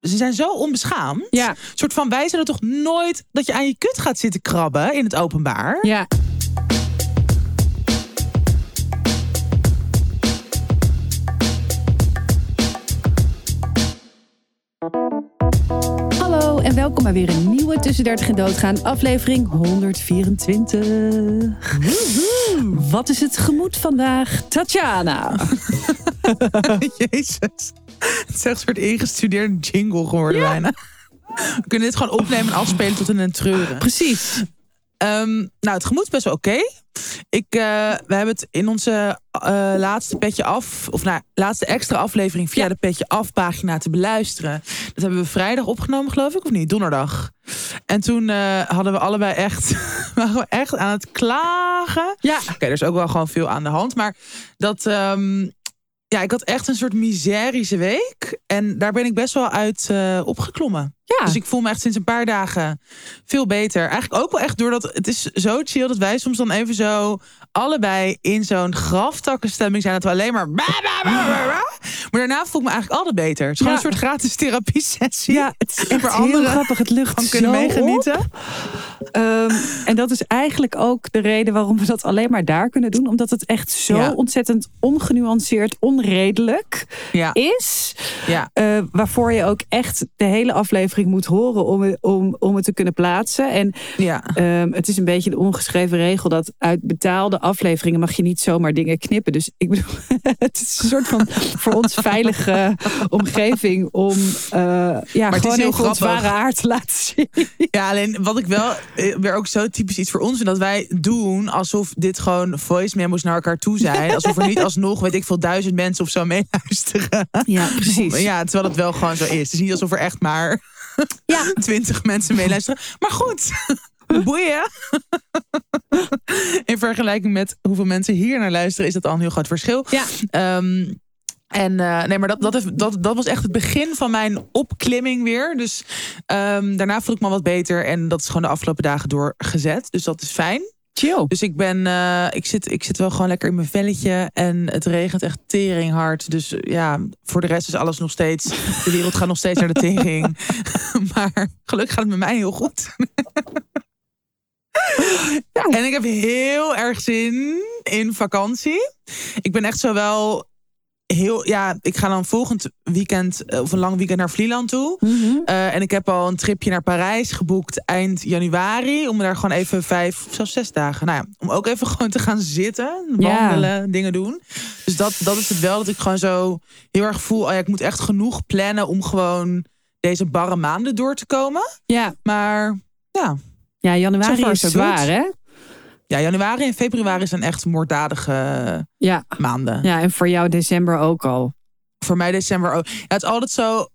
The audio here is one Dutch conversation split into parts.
ze zijn zo onbeschaamd. Ja. Een soort van, wij zullen toch nooit dat je aan je kut gaat zitten krabben in het openbaar? Ja. Hallo en welkom bij weer een nieuwe Tussen 30 en Doodgaan, aflevering 124. Wat is het gemoed vandaag, Tatjana? Jezus. Het is echt een soort ingestudeerde jingle geworden bijna. We kunnen dit gewoon opnemen en afspelen tot in een treuren. Precies. Ehm, nou, het gemoed is best wel oké. Ik, eh, we hebben het in onze eh, laatste petje af, of nou, laatste extra aflevering via Ja. de petje af pagina te beluisteren. Dat hebben we vrijdag opgenomen, geloof ik, of niet? Donderdag. En toen eh, hadden we allebei echt, waren we echt aan het klagen. Ja. Oké, er is ook wel gewoon veel aan de hand, maar dat. ehm, ja, ik had echt een soort miserische week. En daar ben ik best wel uit eh, opgeklommen. Ja. Dus ik voel me echt sinds een paar dagen veel beter. Eigenlijk ook wel echt doordat het is zo chill dat wij soms dan even zo allebei in zo'n graftakkenstemming zijn. Dat we alleen maar. Maar daarna voel ik me eigenlijk altijd beter. Het is gewoon Ja. een soort gratis therapie sessie. Ja, het is echt heel grappig. Het lucht Van kunnen zo meegenieten. Ehm, en dat is eigenlijk ook de reden waarom we dat alleen maar daar kunnen doen. Omdat het echt zo Ja. ontzettend ongenuanceerd, onredelijk Ja, is. ja. eh, waarvoor je ook echt de hele aflevering moet horen om, het- om, om het te kunnen plaatsen. En ja. Ehm, het is een beetje de ongeschreven regel dat uit betaalde afleveringen mag je niet zomaar dingen knippen. Dus ik bedoel, het is een soort van voor ons veilige omgeving om eh, ja, gewoon heel even ons grappig. ware aard te laten zien. Ja, alleen wat ik wel eh, weer ook zo typisch iets voor ons vind, dat wij doen alsof dit gewoon voice memos naar elkaar toe zijn. Alsof er niet alsnog, weet ik veel, duizend mensen of zo meeluisteren. Ja, precies. Ja, terwijl het wel gewoon zo is. Het is niet alsof er echt maar Ja. twintig mensen meeluisteren. Maar goed, boeien. In vergelijking met hoeveel mensen hier naar luisteren, is dat al een heel groot verschil. Ja. Ehm, en eh, nee, maar dat, dat, heeft- dat, dat was echt het begin van mijn opklimming weer. Dus ehm, daarna voel ik me wat beter. En dat is gewoon de afgelopen dagen doorgezet. Dus dat is fijn. Chill. Dus ik ben, eh, ik, zit, ik zit wel gewoon lekker in mijn velletje. En het regent echt tering hard. Dus eh, ja, voor de rest is alles nog steeds. De wereld gaat nog steeds naar de tering. maar gelukkig gaat het met mij heel goed. En ik heb heel erg zin in vakantie. Ik ben echt zo wel heel. Ja, ik ga dan volgend weekend eh, of een lang weekend naar Vlieland toe. Mhm. Eh, en ik heb al een tripje naar Parijs geboekt eind januari. Om daar gewoon even vijf of zelfs zes dagen. Nou ja, om ook even gewoon te gaan zitten. Wandelen, dingen doen. Dus dat, dat is het wel. Dat ik gewoon zo heel erg voel. Oh ja, ik moet echt genoeg plannen om gewoon deze barre maanden door te komen. Ja. Maar ja, ja, januari is zwaar, hè? Ja, januari en februari zijn echt moorddadige Ja. maanden. ja, en voor jou december ook al. Voor mij december ook. Ja, het is altijd zo.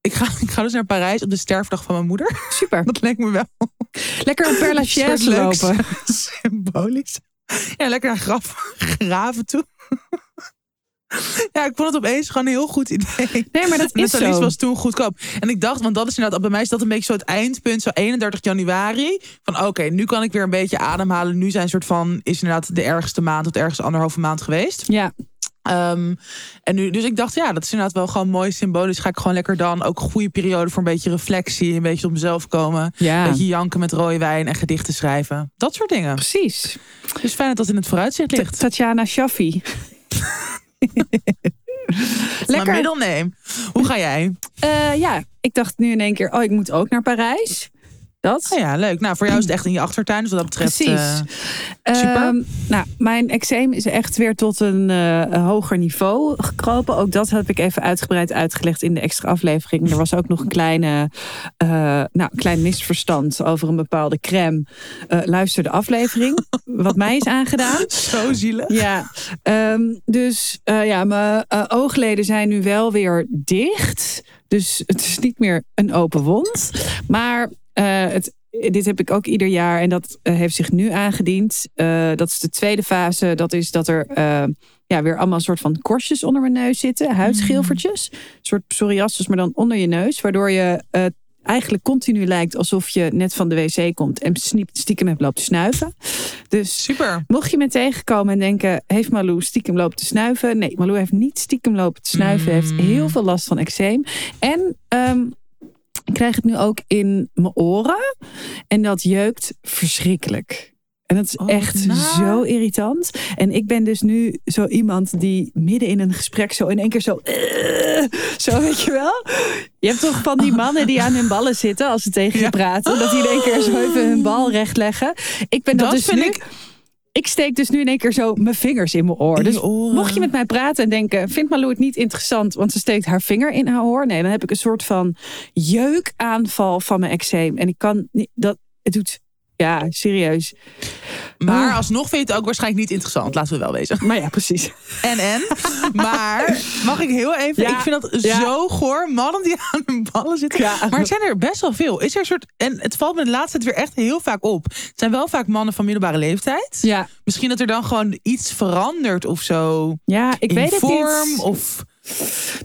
Ik ga, ik ga dus naar Parijs op de sterfdag van mijn moeder. Super. Dat lijkt me wel Lekker een Père Lachaise lopen. Symbolisch. Ja, lekker naar graf, graven toe. Ja, ik vond het opeens gewoon een heel goed idee. Nee, maar dat is Nathalie zo. was toen goedkoop. En ik dacht, want dat is inderdaad, bij mij is dat een beetje zo het eindpunt, zo 31 januari. Van oké, nu kan ik weer een beetje ademhalen. Nu zijn soort van, is inderdaad de ergste maand de ergste anderhalve maand geweest. Ja, Ehm, en nu, dus ik dacht, ja, dat is inderdaad wel gewoon mooi symbolisch. Ga ik gewoon lekker dan ook een goede periode voor een beetje reflectie, een beetje op mezelf komen. ja. Een beetje janken met rode wijn en gedichten schrijven. Dat soort dingen. precies. Dus fijn dat dat in het vooruitzicht ligt. Tatjana Shaffi. Mijn Lekker. middelname. Hoe ga jij? Eh, ja, ik dacht nu in één keer, oh, ik moet ook naar Parijs. Dat. Oh ja, leuk. Nou, voor jou is het echt in je achtertuin. Dus wat dat betreft. Precies. eh, super. Ehm, nou, mijn eczeem is echt weer tot een eh, hoger niveau gekropen. Ook dat heb ik even uitgebreid uitgelegd in de extra aflevering. Er was ook nog een kleine, eh, nou, een klein misverstand over een bepaalde crème. Luister de aflevering, wat mij is aangedaan. zo zielig. Ja, ehm, dus ja, mijn oogleden zijn nu wel weer dicht. Dus het is niet meer een open wond. Maar eh, het, dit heb ik ook ieder jaar en dat eh, heeft zich nu aangediend. Eh, dat is de tweede fase. Dat is dat er ja, weer allemaal een soort van korstjes onder mijn neus zitten. Huidschilfertjes. Een soort psoriasis, maar dan onder je neus. Waardoor je eigenlijk continu lijkt alsof je net van de wc komt en stiekem hebt lopen snuiven. Dus Super. mocht je me tegenkomen en denken... heeft Malou stiekem lopen te snuiven? Nee, Malou heeft niet stiekem lopen te snuiven. Mm. heeft heel veel last van eczeem. En ehm, ik krijg het nu ook in mijn oren. En dat jeukt verschrikkelijk. En dat is Oh, echt zo irritant. En ik ben dus nu zo iemand die midden in een gesprek zo in één keer zo... eh, zo, weet je wel? Je hebt toch van die mannen die aan hun ballen zitten als ze tegen je Ja. praten. Dat die in één keer zo even hun bal rechtleggen. Ik ben dat, Dat dus vind nu... ik- Ik steek dus nu in één keer zo mijn vingers in mijn oor. Dus mocht je met mij praten en denken... vindt Malou het niet interessant, want ze steekt haar vinger in haar oor? Nee, dan heb ik een soort van jeukaanval van mijn eczeem. En ik kan niet... Dat, het doet... Ja, serieus. Maar Oh. alsnog vind je het ook waarschijnlijk niet interessant. Laten we wel wezen. Maar ja, precies. En en. Maar mag ik heel even. Ja. Ik vind dat Ja. zo goor. Mannen die aan hun ballen zitten. Ja. Maar het zijn er best wel veel. Is er een soort. En het valt me de laatste tijd weer echt heel vaak op. Het zijn wel vaak mannen van middelbare leeftijd. Ja, Misschien dat er dan gewoon iets verandert of zo. ja ik in weet het vorm niet. of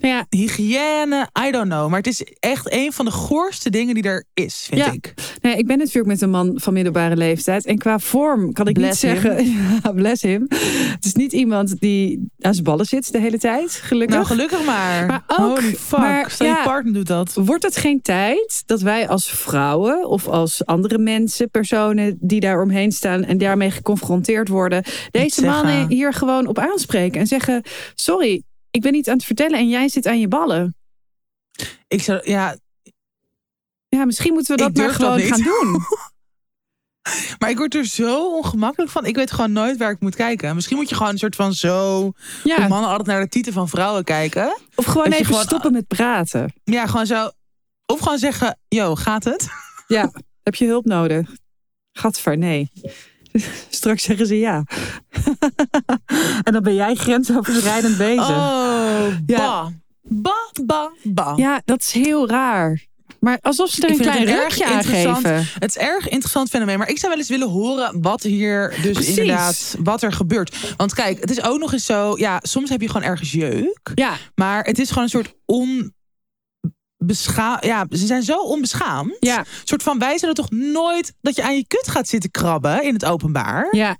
Nou ja, hygiëne. I don't know. Maar het is echt een van de goorste dingen die er is, vind Ja. ik. Nee, ik ben natuurlijk met een man van middelbare leeftijd. En qua vorm kan ik Bless niet zeggen... Ja, bless him. Het is niet iemand die aan zijn ballen zit de hele tijd, gelukkig. Nou, gelukkig maar. Maar ook- Holy fuck. maar Stel je partner doet dat. Wordt het geen tijd dat wij als vrouwen of als andere mensen, personen die daar omheen staan en daarmee geconfronteerd worden, deze mannen hier gewoon op aanspreken en zeggen: Sorry, ik ben niet aan het vertellen en jij zit aan je ballen. Ik zou, ja, Ja, misschien moeten we dat maar dat gewoon gaan doen. Maar ik word er zo ongemakkelijk van. Ik weet gewoon nooit waar ik moet kijken. Misschien moet je gewoon een soort van zo... Ja, mannen altijd naar de tieten van vrouwen kijken. of gewoon even gewoon- stoppen met praten. Ja, gewoon zo... Of gewoon zeggen, yo, gaat het? Ja, heb je hulp nodig? Gadver, nee. Straks zeggen ze ja. en dan ben jij grensoverschrijdend bezig. Oh, Ja. ba. Ba, ba, ba. Ja, dat is heel raar. Maar alsof ze er een klein rukje aan interessant- geven. Het is erg interessant fenomeen. Maar ik zou wel eens willen horen wat hier dus Precies. inderdaad... Wat er gebeurt. Want kijk, het is ook nog eens zo... Ja, soms heb je gewoon ergens jeuk. Ja, Maar het is gewoon een soort on... Bescha ja, ze zijn zo onbeschaamd. ja, Een soort van, wij zullen toch nooit dat je aan je kut gaat zitten krabben in het openbaar. ja.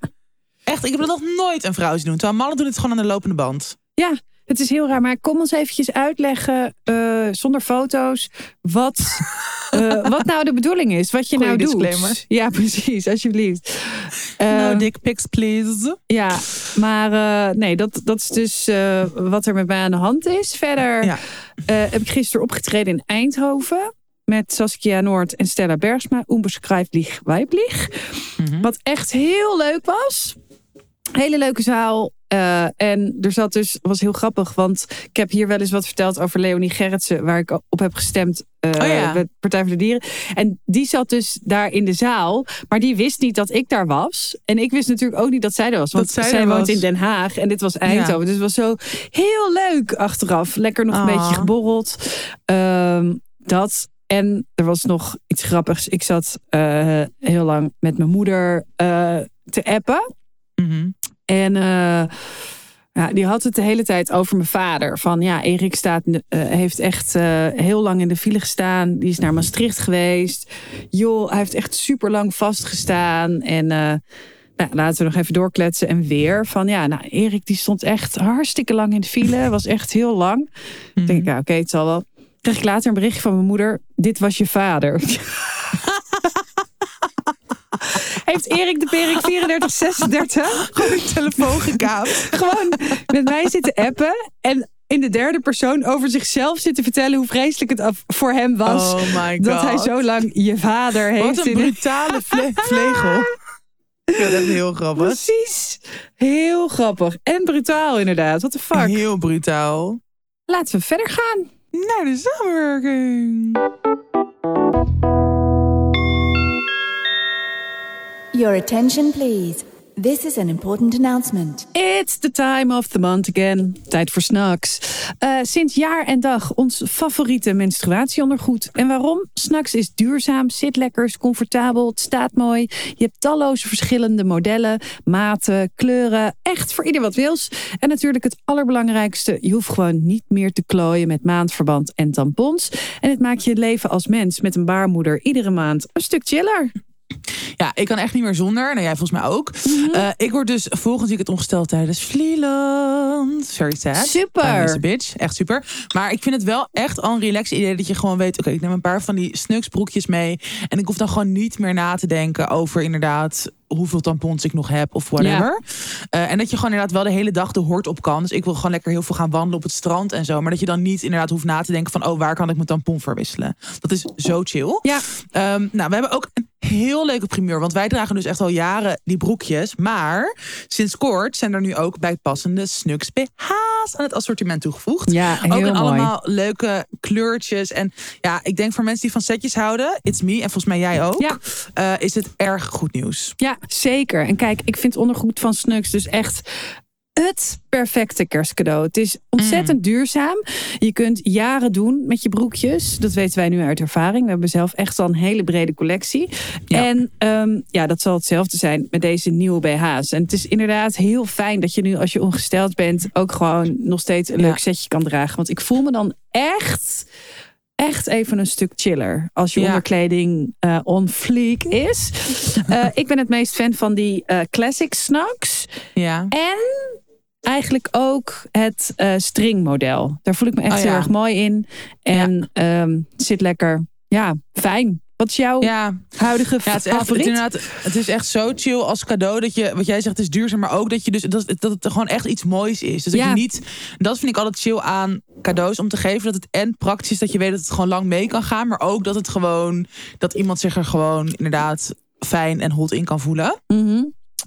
Echt, ik heb dat nog nooit een vrouw zien doen. Terwijl mannen doen het gewoon aan de lopende band. Ja, het is heel raar. Maar kom ons eventjes uitleggen, eh, zonder foto's, wat, eh, wat nou de bedoeling is. Wat je Goeie nou doet. disclaimer. Ja, precies, alsjeblieft. No dick pics, please. Ja, maar nee, dat, dat is dus wat er met mij aan de hand is. Verder Ja. heb ik gisteren opgetreden in Eindhoven. Met Saskia Noord en Stella Bergsma. Unbeschrijflich weiblich. Mhm. Wat echt heel leuk was. Hele leuke zaal. Eh, en er zat dus, was heel grappig, want ik heb hier wel eens wat verteld over Leonie Gerritsen, waar ik op heb gestemd eh Oh ja. bij Partij voor de Dieren. En die zat dus daar in de zaal, maar die wist niet dat ik daar was. En ik wist natuurlijk ook niet dat zij er was, want Dat zij zij woont was. in Den Haag en dit was Eindhoven. Dus het was zo heel leuk achteraf. Lekker nog een Ah. beetje geborreld. Ehm, dat. En er was nog iets grappigs. Ik zat eh, heel lang met mijn moeder te appen. Mhm. En eh, ja, die had het de hele tijd over mijn vader. Van ja, Erik staat, eh, heeft echt eh, heel lang in de file gestaan. Die is naar Maastricht geweest. Joh, hij heeft echt super lang vastgestaan. En nou, laten we nog even doorkletsen. En weer van ja, nou, Erik die stond echt hartstikke lang in de file. Was echt heel lang. Mhm. denk ik, ja, oké, het zal wel. Kreeg ik later een berichtje van mijn moeder. Dit was je vader. Heeft Erik de Perik 3436 Gewoon die telefoon gekaapt. gewoon met mij zitten appen. En in de derde persoon over zichzelf zitten vertellen hoe vreselijk het voor hem was. Oh my god. dat hij zo lang je vader heeft. Wat een in- brutale vle vlegel. Ik vind echt heel grappig. Precies. Heel grappig. En brutaal inderdaad. What the fuck. Heel brutaal. Laten we verder gaan. Naar de samenwerking. Your attention, please. This is an important announcement. It's the time of the month again. Tijd voor snacks. Eh, sinds jaar en dag ons favoriete menstruatieondergoed. En waarom? Snacks is duurzaam, zit lekker, comfortabel, het staat mooi. Je hebt talloze verschillende modellen, maten, kleuren. Echt voor ieder wat wils. En natuurlijk het allerbelangrijkste. Je hoeft gewoon niet meer te klooien met maandverband en tampons. En het maakt je leven als mens met een baarmoeder iedere maand een stuk chiller. Ja, ik kan echt niet meer zonder. Nou, jij volgens mij ook. Mhm. Eh, ik word dus volgend weekend ongesteld tijdens Vlieland. Very sad. Super. Bitch. Echt super. Maar ik vind het wel echt al een relax idee dat je gewoon weet... oké, ik neem een paar van die snuksbroekjes mee... en ik hoef dan gewoon niet meer na te denken over inderdaad... hoeveel tampons ik nog heb of whatever. Eh, en dat je gewoon inderdaad wel de hele dag de hort op kan. Dus ik wil gewoon lekker heel veel gaan wandelen op het strand en zo. Maar dat je dan niet inderdaad hoeft na te denken van... oh, waar kan ik mijn tampon verwisselen? Dat is zo chill. Ja. Ehm, nou, we hebben ook een heel leuke primeur. Want wij dragen dus echt al jaren die broekjes. Maar sinds kort zijn er nu ook bijpassende Snux BH's aan het assortiment toegevoegd. Ja, ook in mooi. allemaal leuke kleurtjes. En ja, ik denk voor mensen die van setjes houden, it's me en volgens mij jij ook, Ja. eh, is het erg goed nieuws. Ja, zeker. En kijk, ik vind ondergoed van Snux dus echt het perfecte kerstcadeau. Het is ontzettend duurzaam. Je kunt jaren doen met je broekjes. Dat weten wij nu uit ervaring. We hebben zelf echt al een hele brede collectie. Ja. En ehm, ja, dat zal hetzelfde zijn met deze nieuwe BH's. En het is inderdaad heel fijn dat je nu, als je ongesteld bent, ook gewoon nog steeds een Ja. leuk setje kan dragen. Want ik voel me dan echt echt even een stuk chiller. Als je Ja. onderkleding eh, on fleek is. Eh, ik ben het meest fan van die eh, classic snacks. Ja. En eigenlijk ook het stringmodel. Daar voel ik me echt Oh, heel erg mooi in. En ehm, zit lekker, ja, fijn. Wat is jouw Ja, huidige Ja, het is, echt, het, favoriet? inderdaad, het is echt zo chill als cadeau dat je, wat jij zegt, het is duurzaam, maar ook dat je dus dat, dat het gewoon echt iets moois is. Dus dat je niet, dat vind ik altijd chill aan cadeaus om te geven, dat het en praktisch is dat je weet dat het gewoon lang mee kan gaan, maar ook dat het gewoon, dat iemand zich er gewoon inderdaad fijn en hot in kan voelen. Mhm.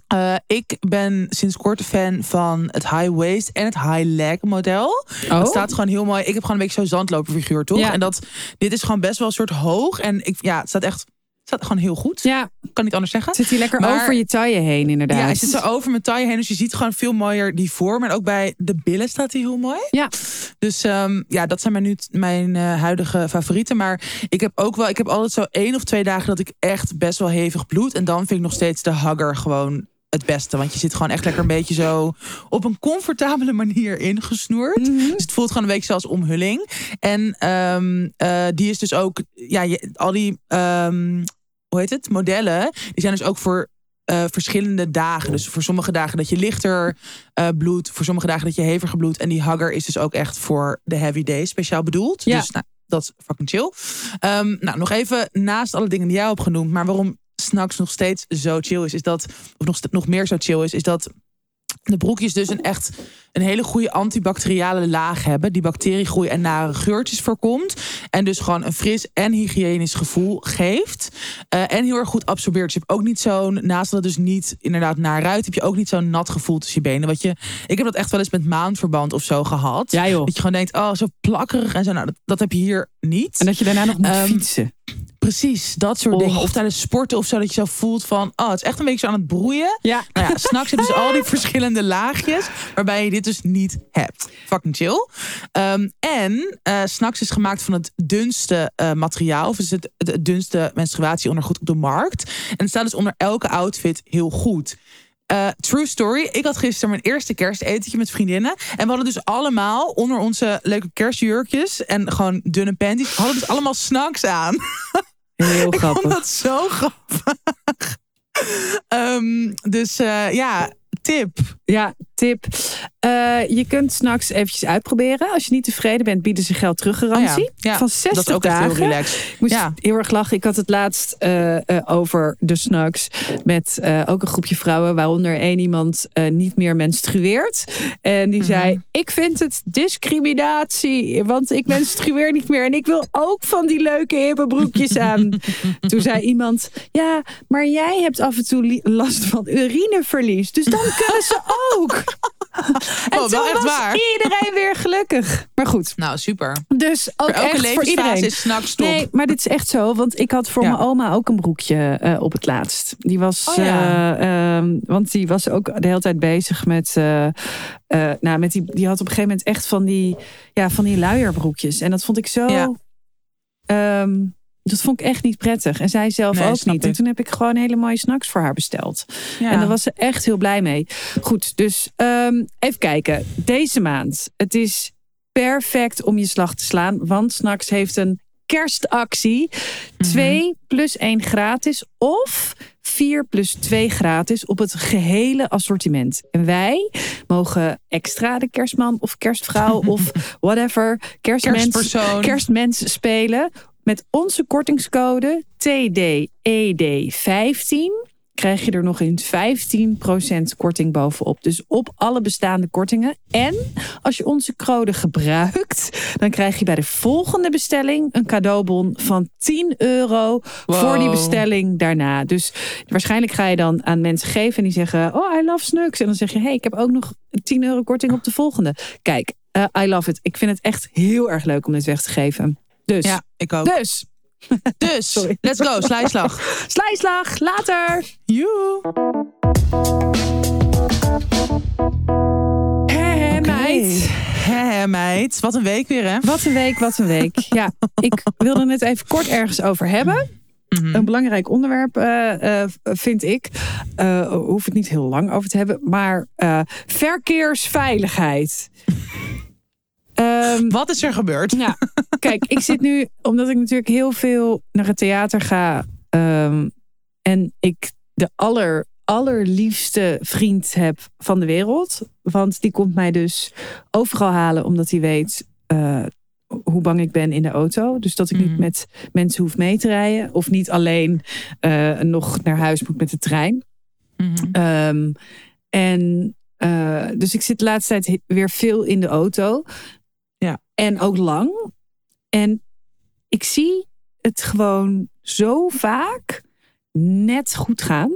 Eh, ik ben sinds kort fan van het high waist en het high leg model. Oh. Het staat gewoon heel mooi. Ik heb gewoon een beetje zo'n zandloperfiguur, toch? Ja. En dat, dit is gewoon best wel een soort hoog. En ik, ja, het staat echt, staat gewoon heel goed. Ja, Kan niet anders zeggen. zit hier lekker Maar- over je taille heen inderdaad. Ja, hij zit zo over mijn taille heen. Dus je ziet gewoon veel mooier die vorm. En ook bij de billen staat hij heel mooi. Ja. Dus ehm, ja, dat zijn mijn, nu, mijn eh, huidige favorieten. Maar ik heb ook wel, ik heb altijd zo één of twee dagen dat ik echt best wel hevig bloed. En dan vind ik nog steeds de hugger gewoon het beste. Want je zit gewoon echt lekker een beetje zo op een comfortabele manier ingesnoerd. Mhm. Dus het voelt gewoon een beetje zoals omhulling. En ehm, eh, die is dus ook, ja, je, al die, ehm, hoe heet het, modellen, die zijn dus ook voor eh, verschillende dagen. Dus voor sommige dagen dat je lichter eh bloedt, voor sommige dagen dat je heviger bloedt. En die hugger is dus ook echt voor de heavy days speciaal bedoeld. Ja. Dus nou, dat is fucking chill. Ehm, nou, nog even naast alle dingen die jij hebt genoemd, maar waarom Snacks nog steeds zo chill is, is dat, of nog, nog meer zo chill is, is dat de broekjes dus een echt een hele goede antibacteriale laag hebben. Die bacteriegroei en nare geurtjes voorkomt. En dus gewoon een fris en hygiënisch gevoel geeft. Eh, en heel erg goed absorbeert. Dus je hebt ook niet zo'n, naast dat het dus niet inderdaad naar ruit, heb je ook niet zo'n nat gevoel tussen je benen. Wat je, ik heb dat echt wel eens met maandverband of zo gehad. Ja joh. Dat je gewoon denkt, oh zo plakkerig en zo. Nou, dat, dat heb je hier niet. En dat je daarna nog moet Ehm, fietsen. Precies, dat soort dingen. Of tijdens sporten of zo, dat je zo voelt van, oh, het is echt een beetje zo aan het broeien. Ja. Nou ja, s'nachts hebben dus al die verschillende laagjes, waarbij je dit dus niet hebt. Fucking chill. Ehm, en eh s'nachts is gemaakt van het dunste eh, materiaal, of is het, het, het dunste menstruatieondergoed op de markt. En het staat dus onder elke outfit heel goed. Eh, true story. Ik had gisteren mijn eerste kerstetentje met vriendinnen. En we hadden dus allemaal onder onze leuke kerstjurkjes en gewoon dunne panties, hadden dus allemaal snacks aan. Heel Ik vond dat zo grappig. Ehm, dus eh, ja, tip. Ja, tip. Eh, je kunt s'nachts eventjes uitproberen. Als je niet tevreden bent, bieden ze geld teruggarantie. Oh ja, ja. Van 60 dat is ook dagen. echt heel relaxed. Ik moest Ja. heel erg lachen. Ik had het laatst eh, eh, over de snacks. Met ook een groepje vrouwen. Waaronder één iemand niet meer menstrueert. En die zei, Mhm. ik vind het discriminatie. Want ik menstrueer niet meer. En ik wil ook van die leuke hippe broekjes aan. Toen zei iemand, ja, maar jij hebt af en toe last van urineverlies. Dus dan kunnen ze ook. En Oh, wel toen echt was waar. iedereen weer gelukkig. Maar goed, Nou, super. dus ook Voor elke echt voor levensfase iedereen. is snacks top. Nee, maar dit is echt zo. Want ik had voor Ja. mijn oma ook een broekje eh, op het laatst. Die was, Oh ja. eh, ehm, want die was ook de hele tijd bezig met, eh, nou, met die, die had op een gegeven moment echt van die, ja, van die luierbroekjes. En dat vond ik zo, Ja. ehm, dat vond ik echt niet prettig. En zij zelf Nee, ook niet. En toen heb ik gewoon hele mooie snacks voor haar besteld. Ja. En daar was ze echt heel blij mee. Goed, dus ehm, even kijken. Deze maand. Het is perfect om je slag te slaan. Want Snacks heeft een kerstactie. Mhm. 2 plus 1 gratis. Of 4 plus 2 gratis op het gehele assortiment. En wij mogen extra de kerstman of kerstvrouw of whatever kerstmens, Kerstpersoon. kerstmens spelen. Met onze kortingscode TDED15 krijg je er nog eens 15% korting bovenop. Dus op alle bestaande kortingen. En als je onze code gebruikt, dan krijg je bij de volgende bestelling een cadeaubon van 10 euro voor die bestelling daarna. Dus waarschijnlijk ga je dan aan mensen geven en die zeggen: Oh, I love Snux. En dan zeg je: Hey, ik heb ook nog 10 euro korting op de volgende. Kijk, eh, I love it. Ik vind het echt heel erg leuk om dit weg te geven. Dus, Ja, ik ook. dus, Dus, Sorry. let's go, slijslag. slijslag, later. Joe. Hé, meid. Hé, meid. Wat een week weer, hè? Wat een week, wat een week. Ja, ik wilde het even kort ergens over hebben. Mhm. Een belangrijk onderwerp eh, eh, vind ik. Eh hoef het niet heel lang over te hebben. Maar verkeersveiligheid. Ehm, Wat is er gebeurd? ja, kijk, ik zit nu, omdat ik natuurlijk heel veel naar het theater ga. ehm, en ik de aller, allerliefste vriend heb van de wereld. Want die komt mij dus overal halen, omdat hij weet eh, hoe bang ik ben in de auto. Dus dat ik niet Mhm. met mensen hoef mee te rijden. Of niet alleen eh, nog naar huis moet met de trein. Mhm. Ehm, en eh, dus ik zit de laatste tijd weer veel in de auto. En ook lang. En ik zie het gewoon zo vaak net goed gaan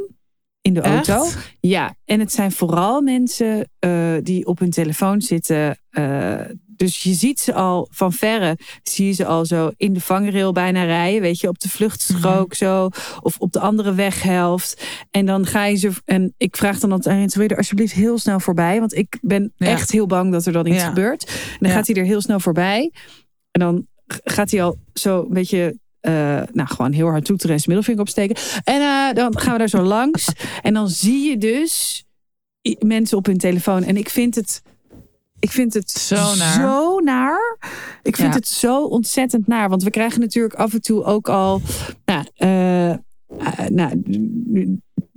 in de Echt? auto. Ja, en het zijn vooral mensen eh, die op hun telefoon zitten. eh, dus je ziet ze al van verre, zie je ze al zo in de vangrail bijna rijden. Weet je, op de vluchtstrook zo. Of op de andere weghelft. En dan ga je ze. En ik vraag dan altijd aan wil je er alsjeblieft heel snel voorbij? Want ik ben Ja. echt heel bang dat er dan iets Ja. gebeurt. En dan Ja. gaat hij er heel snel voorbij. En dan gaat hij al zo een beetje. Eh, nou, gewoon heel hard toeteren en zijn middelvinger opsteken. En eh, dan gaan we daar zo langs. En dan zie je dus mensen op hun telefoon. En ik vind het. Ik vind het Zo naar. zo naar. Ik vind Ja. het zo ontzettend naar. Want we krijgen natuurlijk af en toe ook al. Nou, eh, nou,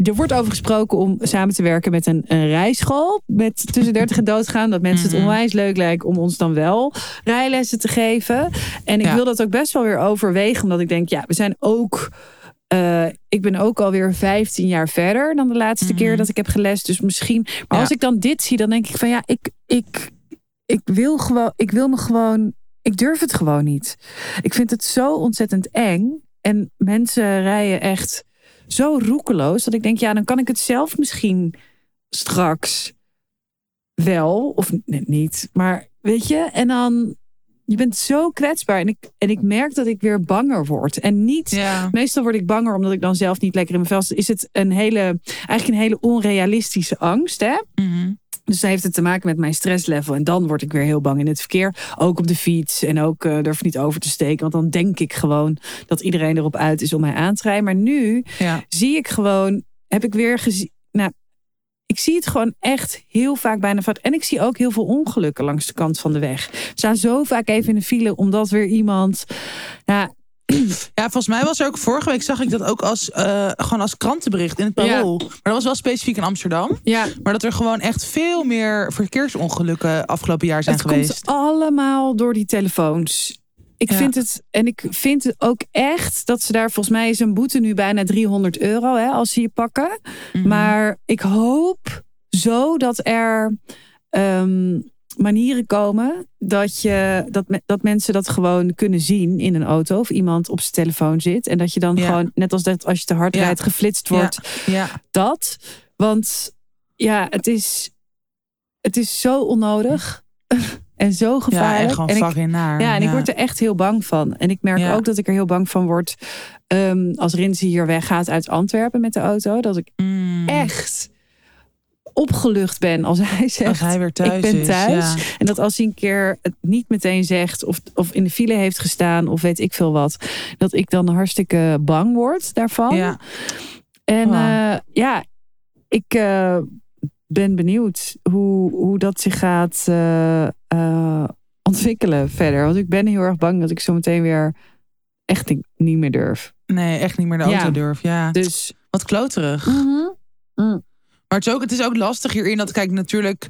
er wordt over gesproken om samen te werken met een, een rijschool. Met tussen 30 en doodgaan. Dat mensen het Mhm. onwijs leuk lijkt om ons dan wel rijlessen te geven. En ik Ja. wil dat ook best wel weer overwegen. Omdat ik denk, ja, we zijn ook. eh, ik ben ook alweer 15 jaar verder dan de laatste Mhm. keer dat ik heb gelest. Dus misschien. Maar Ja. als ik dan dit zie, dan denk ik van ja, ik, ik, ik wil gewoon. Ik wil me gewoon. Ik durf het gewoon niet. Ik vind het zo ontzettend eng. En mensen rijden echt zo roekeloos. Dat ik denk, ja, dan kan ik het zelf misschien straks wel. Of niet. Maar weet je, en dan. Je bent zo kwetsbaar. En ik, en ik merk dat ik weer banger word. En niet. Ja. Meestal word ik banger omdat ik dan zelf niet lekker in mijn vel zit. Is het een hele, eigenlijk een hele onrealistische angst, hè? Mhm. Dus dan heeft het te maken met mijn stresslevel. En dan word ik weer heel bang in het verkeer. Ook op de fiets. En ook eh, durf niet over te steken. Want dan denk ik gewoon dat iedereen erop uit is om mij aan te rijden. Maar nu Ja. zie ik gewoon, heb ik weer gezien. Nou, ik zie het gewoon echt heel vaak bijna fout. En ik zie ook heel veel ongelukken langs de kant van de weg. Ik sta zo vaak even in de file omdat weer iemand. Ja, Ja, volgens mij was er ook vorige week zag ik dat ook als eh, gewoon als krantenbericht in het parool. Maar dat was wel specifiek in Amsterdam. ja Maar dat er gewoon echt veel meer verkeersongelukken afgelopen jaar zijn het geweest. komt allemaal door die telefoons. Ik Ja. vind het, en ik vind het ook echt dat ze daar, volgens mij is een boete nu bijna 300 euro hè, als ze je pakken. Mhm. Maar ik hoop zo dat er ehm, manieren komen dat, je, dat, dat mensen dat gewoon kunnen zien in een auto of iemand op zijn telefoon zit. En dat je dan Ja. gewoon, net als dat als je te hard Ja. rijdt, geflitst wordt. Ja, Dat. Want ja, het is, het is zo onnodig. en zo ja gevaarlijk. gewoon en ik, fucking naar. ja, en ik word er echt heel bang van. En ik merk Ja. ook dat ik er heel bang van word. ehm, als Rinse hier weggaat uit Antwerpen met de auto. Dat ik Mm. echt opgelucht ben als hij zegt. Als hij weer thuis ik ben is, thuis. ja. En dat als hij een keer het niet meteen zegt. Of, of in de file heeft gestaan. Of weet ik veel wat. Dat ik dan hartstikke bang word daarvan. Ja. En Oh. eh, ja, ik eh, ben benieuwd hoe, hoe dat zich gaat eh, eh, ontwikkelen verder. Want ik ben heel erg bang dat ik zo meteen weer echt niet- meer durf. Nee, echt niet meer de auto Ja. durf. Ja. Dus Wat kloterig. Mhm. Mm. Maar het is, ook, het is ook lastig hierin dat, kijk, natuurlijk,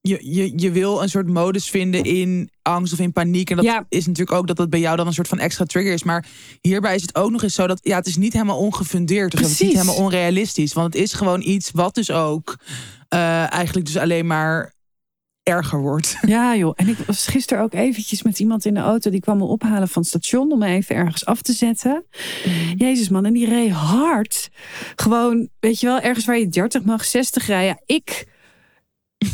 je, je, je wil een soort modus vinden in angst of in paniek. En dat Ja. is natuurlijk ook dat het bij jou dan een soort van extra trigger is. Maar hierbij is het ook nog eens zo dat, ja, het is niet helemaal ongefundeerd. Of het is niet helemaal onrealistisch. Want het is gewoon iets wat dus ook eh, eigenlijk dus alleen maar erger wordt. Ja joh, en ik was gisteren ook eventjes met iemand in de auto. Die kwam me ophalen van het station om me even ergens af te zetten. Jezus man, en die reed hard. Gewoon, weet je wel, ergens waar je 30 mag, 60 rijden. Ik,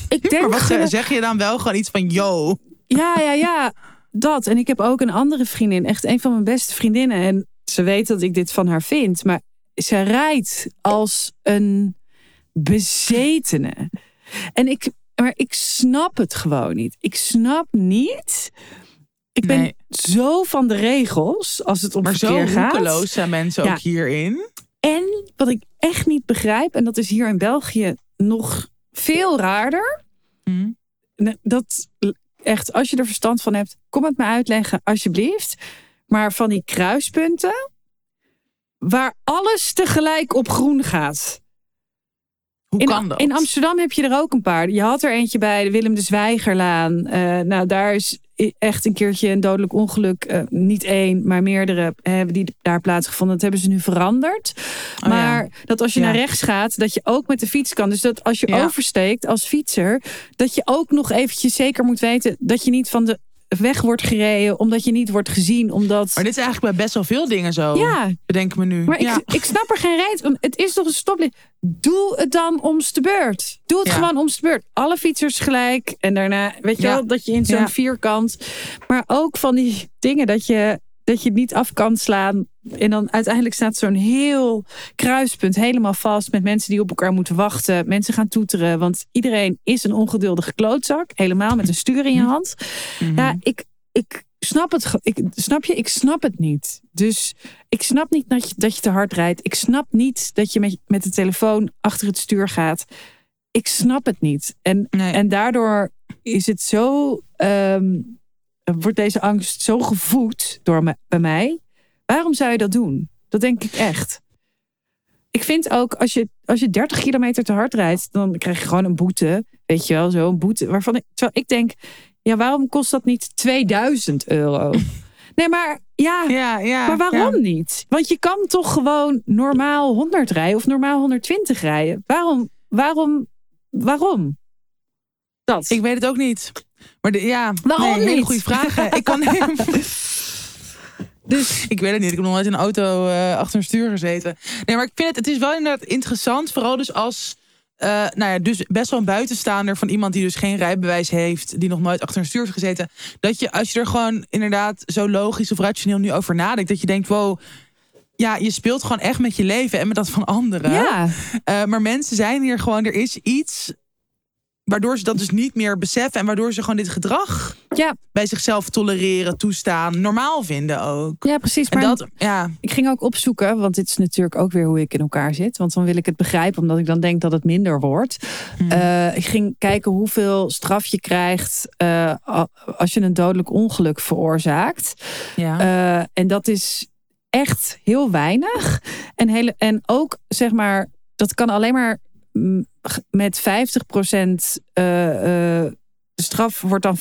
ik denk Maar wat zeg, zeg je dan wel gewoon iets van, yo. Ja, ja, ja. Dat. En ik heb ook een andere vriendin. Echt een van mijn beste vriendinnen. En ze weet dat ik dit van haar vind. Maar ze rijdt als een bezetene. En ik, maar ik snap het gewoon niet. Ik snap niet. Ik ben Nee. zo van de regels als het om Maar zo verkeer gaat. roekeloos zijn mensen Ja. ook hierin. En wat ik echt niet begrijp, en dat is hier in België nog veel raarder. Nee, Dat echt, als je er verstand van hebt, kom het me uitleggen, alsjeblieft. Maar van die kruispunten, waar alles tegelijk op groen gaat. Hoe In, kan dat? in Amsterdam heb je er ook een paar. Je had er eentje bij de Willem de Zwijgerlaan. Eh, nou, daar is echt een keertje een dodelijk ongeluk. eh, niet één, maar meerdere hebben die daar plaatsgevonden. Dat hebben ze nu veranderd. Oh ja. maar dat als je Ja. naar rechts gaat, dat je ook met de fiets kan. Dus dat als je Ja. oversteekt als fietser, dat je ook nog eventjes zeker moet weten dat je niet van de weg wordt gereden, omdat je niet wordt gezien, omdat. Maar dit is eigenlijk bij best wel veel dingen zo. ja, Bedenk me nu. maar ja. ik, ik snap er geen reet van. Het is toch een stoplicht. Doe het dan om's de beurt. Doe het Ja. gewoon om's de beurt. Alle fietsers gelijk. En daarna, weet je wel, dat je in zo'n vierkant. Maar ook van die dingen dat je, dat je het niet af kan slaan. En dan uiteindelijk staat zo'n heel kruispunt helemaal vast. Met mensen die op elkaar moeten wachten. Mensen gaan toeteren. Want iedereen is een ongeduldige klootzak. Helemaal met een stuur in je hand. Mhm. Ja, ik, ik snap het. Ik, snap je? Ik snap het niet. Dus ik snap niet dat je, dat je te hard rijdt. Ik snap niet dat je met, met de telefoon achter het stuur gaat. Ik snap het niet. En, Nee. en daardoor is het zo. ehm, wordt deze angst zo gevoed door me, bij mij. Waarom zou je dat doen? Dat denk ik echt. Ik vind ook, als je, als je 30 kilometer te hard rijdt, dan krijg je gewoon een boete. Weet je wel, zo'n boete. Waarvan ik, terwijl ik denk, ja, waarom kost dat niet 2000 euro? Nee, maar ja, ja, ja. maar waarom ja. niet? Want je kan toch gewoon normaal 100 rijden of normaal 120 rijden. Waarom? Waarom? Waarom? Dat. Ik weet het ook niet. Maar de, ja, Waarom nee, niet? goede vragen. ik kan Dus ik weet het niet. Ik heb nog nooit in een auto eh, achter een stuur gezeten. Nee, maar ik vind het, het is wel inderdaad interessant. Vooral dus als, eh, nou ja, dus best wel een buitenstaander van iemand die dus geen rijbewijs heeft, die nog nooit achter een stuur heeft gezeten. Dat je, als je er gewoon inderdaad zo logisch of rationeel nu over nadenkt, dat je denkt, wow, ja, je speelt gewoon echt met je leven en met dat van anderen. ja, Eh, maar mensen zijn hier gewoon, er is iets waardoor ze dat dus niet meer beseffen en waardoor ze gewoon dit gedrag ja, bij zichzelf tolereren, toestaan, normaal vinden ook. ja, precies. Maar dat, ja, ik ging ook opzoeken, want dit is natuurlijk ook weer hoe ik in elkaar zit. Want dan wil ik het begrijpen, omdat ik dan denk dat het minder wordt. Hmm. Eh, ik ging kijken hoeveel straf je krijgt eh, als je een dodelijk ongeluk veroorzaakt. ja. Eh, en dat is echt heel weinig. En, hele, en ook, zeg maar, dat kan alleen maar met 50% eh, eh, de straf wordt dan 50%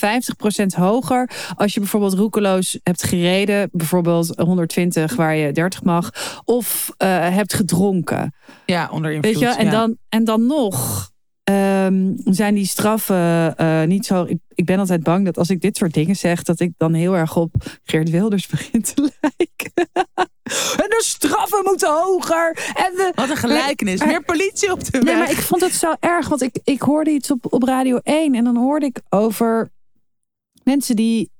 hoger als je bijvoorbeeld roekeloos hebt gereden, bijvoorbeeld 120 waar je 30 mag, of eh, hebt gedronken. ja, onder invloed. Weet je, en, ja. dan, en dan nog ehm, zijn die straffen eh, niet zo. Ik, ik ben altijd bang dat als ik dit soort dingen zeg, dat ik dan heel erg op Geert Wilders begin te lijken. en de straffen moeten hoger. En de, Wat een gelijkenis. Maar- Meer politie op de Nee, weg. maar ik vond het zo erg, want ik, ik hoorde iets op, op Radio 1 en dan hoorde ik over mensen die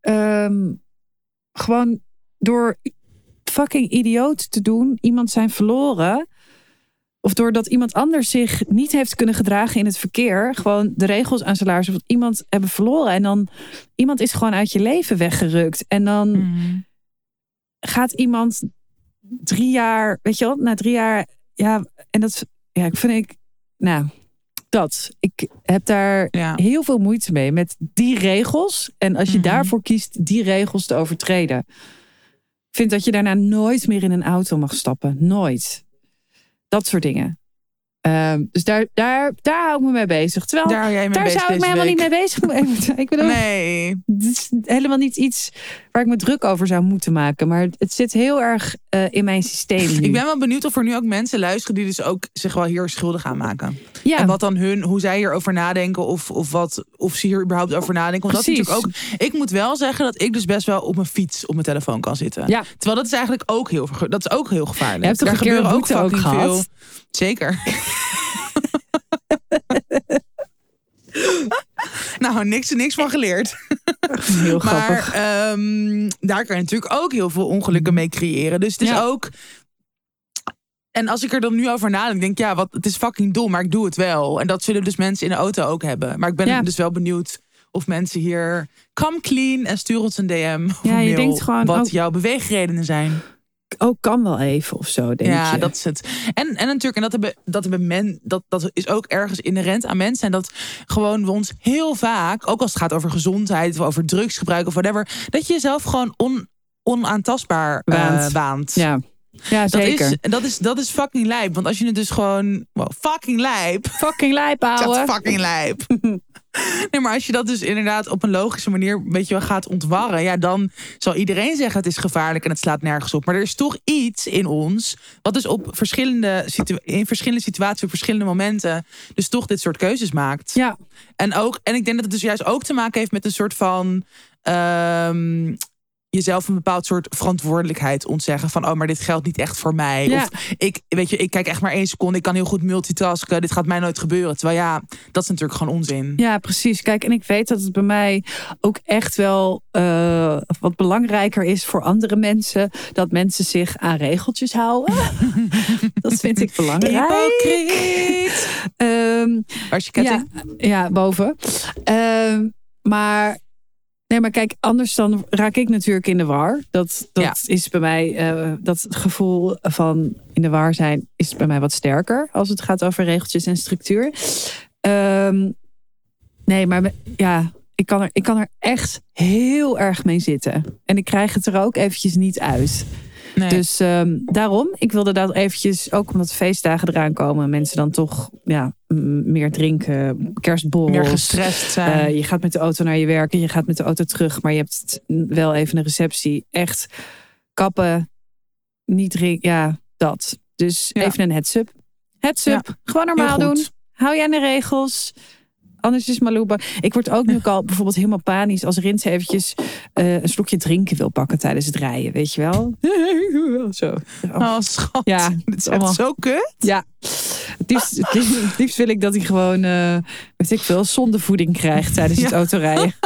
ehm, gewoon door fucking idioot te doen iemand zijn verloren. Of doordat iemand anders zich niet heeft kunnen gedragen in het verkeer. Gewoon de regels aan zijn laars. Of iemand hebben verloren. En dan iemand is gewoon uit je leven weggerukt. En dan Mhm. gaat iemand drie jaar, weet je wel, na drie jaar, ja, en dat, ja, ik vind ik, nou, dat. Ik heb daar Ja. heel veel moeite mee met die regels. En als je Mhm. daarvoor kiest die regels te overtreden. Ik vind dat je daarna nooit meer in een auto mag stappen. Nooit. Dat soort dingen. Ehm, dus daar, daar, daar hou ik me mee bezig. Terwijl Daar, hou jij mee daar bezig zou ik me helemaal niet mee bezig moeten. Ik bedoel, Nee. het is helemaal niet iets waar ik me druk over zou moeten maken. Maar het zit heel erg eh, in mijn systeem. Nu. Ik ben wel benieuwd of er nu ook mensen luisteren die dus ook zich wel hier schuldig aan maken. ja, En wat dan hun, hoe zij hierover nadenken of, of, wat, of ze hier überhaupt over nadenken. Want dat is Precies. natuurlijk ook. Ik moet wel zeggen dat ik dus best wel op mijn fiets op mijn telefoon kan zitten. Ja. Terwijl dat is eigenlijk ook heel, dat is ook heel gevaarlijk. Je hebt toch Daar een keer gebeuren ook fucking gehad? veel. Zeker. nou, niks, niks van geleerd. heel grappig. Maar ehm, daar kan je natuurlijk ook heel veel ongelukken mee creëren. Dus het is Ja. ook. En als ik er dan nu over nadenk, denk ik, ja, wat, het is fucking dom, maar ik doe het wel. En dat zullen dus mensen in de auto ook hebben. Maar ik ben Ja. dus wel benieuwd of mensen hier. Come clean en stuur ons een DM. Of Ja, je mail denkt gewoon wat jouw beweegredenen zijn. Ook kan wel even of zo, denk ja, je. dat is het. En, en natuurlijk, en dat, hebben, dat, hebben men, dat, dat is ook ergens inherent aan mensen. En dat gewoon we ons heel vaak, ook als het gaat over gezondheid, of over drugsgebruik of whatever, dat je jezelf gewoon on, onaantastbaar eh, Waant. waant. Ja, ja Dat zeker. is, dat, is, dat is fucking lijp. Want als je het dus gewoon. Wow, fucking lijp. Fucking lijp, Dat ouwe. is fucking lijp. nee, maar als je dat dus inderdaad op een logische manier weet je, wel, gaat ontwarren, ja, dan zal iedereen zeggen het is gevaarlijk en het slaat nergens op. Maar er is toch iets in ons wat dus op verschillende in verschillende situaties, op verschillende momenten, dus toch dit soort keuzes maakt. Ja, En, ook, en ik denk dat het dus juist ook te maken heeft met een soort van. ehm, jezelf een bepaald soort verantwoordelijkheid ontzeggen. Van, oh, maar dit geldt niet echt voor mij. Ja. Of ik, weet je, ik kijk echt maar één seconde. Ik kan heel goed multitasken. Dit gaat mij nooit gebeuren. Terwijl ja, dat is natuurlijk gewoon onzin. ja, precies. Kijk, en ik weet dat het bij mij ook echt wel eh, wat belangrijker is voor andere mensen. Dat mensen zich aan regeltjes houden. dat vind ik belangrijk. Hypocriet. Ehm, Waar is je ketting? Ja, ja boven. Ehm, maar, nee, maar kijk, anders dan raak ik natuurlijk in de war. Dat, dat Ja. is bij mij, eh, dat gevoel van in de war zijn, is bij mij wat sterker als het gaat over regeltjes en structuur. Ehm, nee, maar ja, ik kan, er, ik kan er echt heel erg mee zitten. En ik krijg het er ook eventjes niet uit. Nee. Dus ehm, daarom, ik wilde dat eventjes, ook omdat feestdagen eraan komen, mensen dan toch ja, meer drinken, kerstborrels. meer gestrest zijn. Eh, je gaat met de auto naar je werk en je gaat met de auto terug, maar je hebt wel even een receptie. Echt kappen, niet drinken, ja, dat. Dus Ja. even een heads-up. Heads-up, gewoon normaal doen. Hou je aan de regels. Anders is Maluba. Ik word ook nu al bijvoorbeeld helemaal panisch als Rins eventjes eh, een slokje drinken wil pakken tijdens het rijden, weet je wel? Zo. oh, schat. Ja, Dit is echt allemaal- zo kut. Ja, het liefst, het liefst, het liefst wil ik dat hij gewoon, eh weet ik veel, zondevoeding krijgt tijdens het autorijden.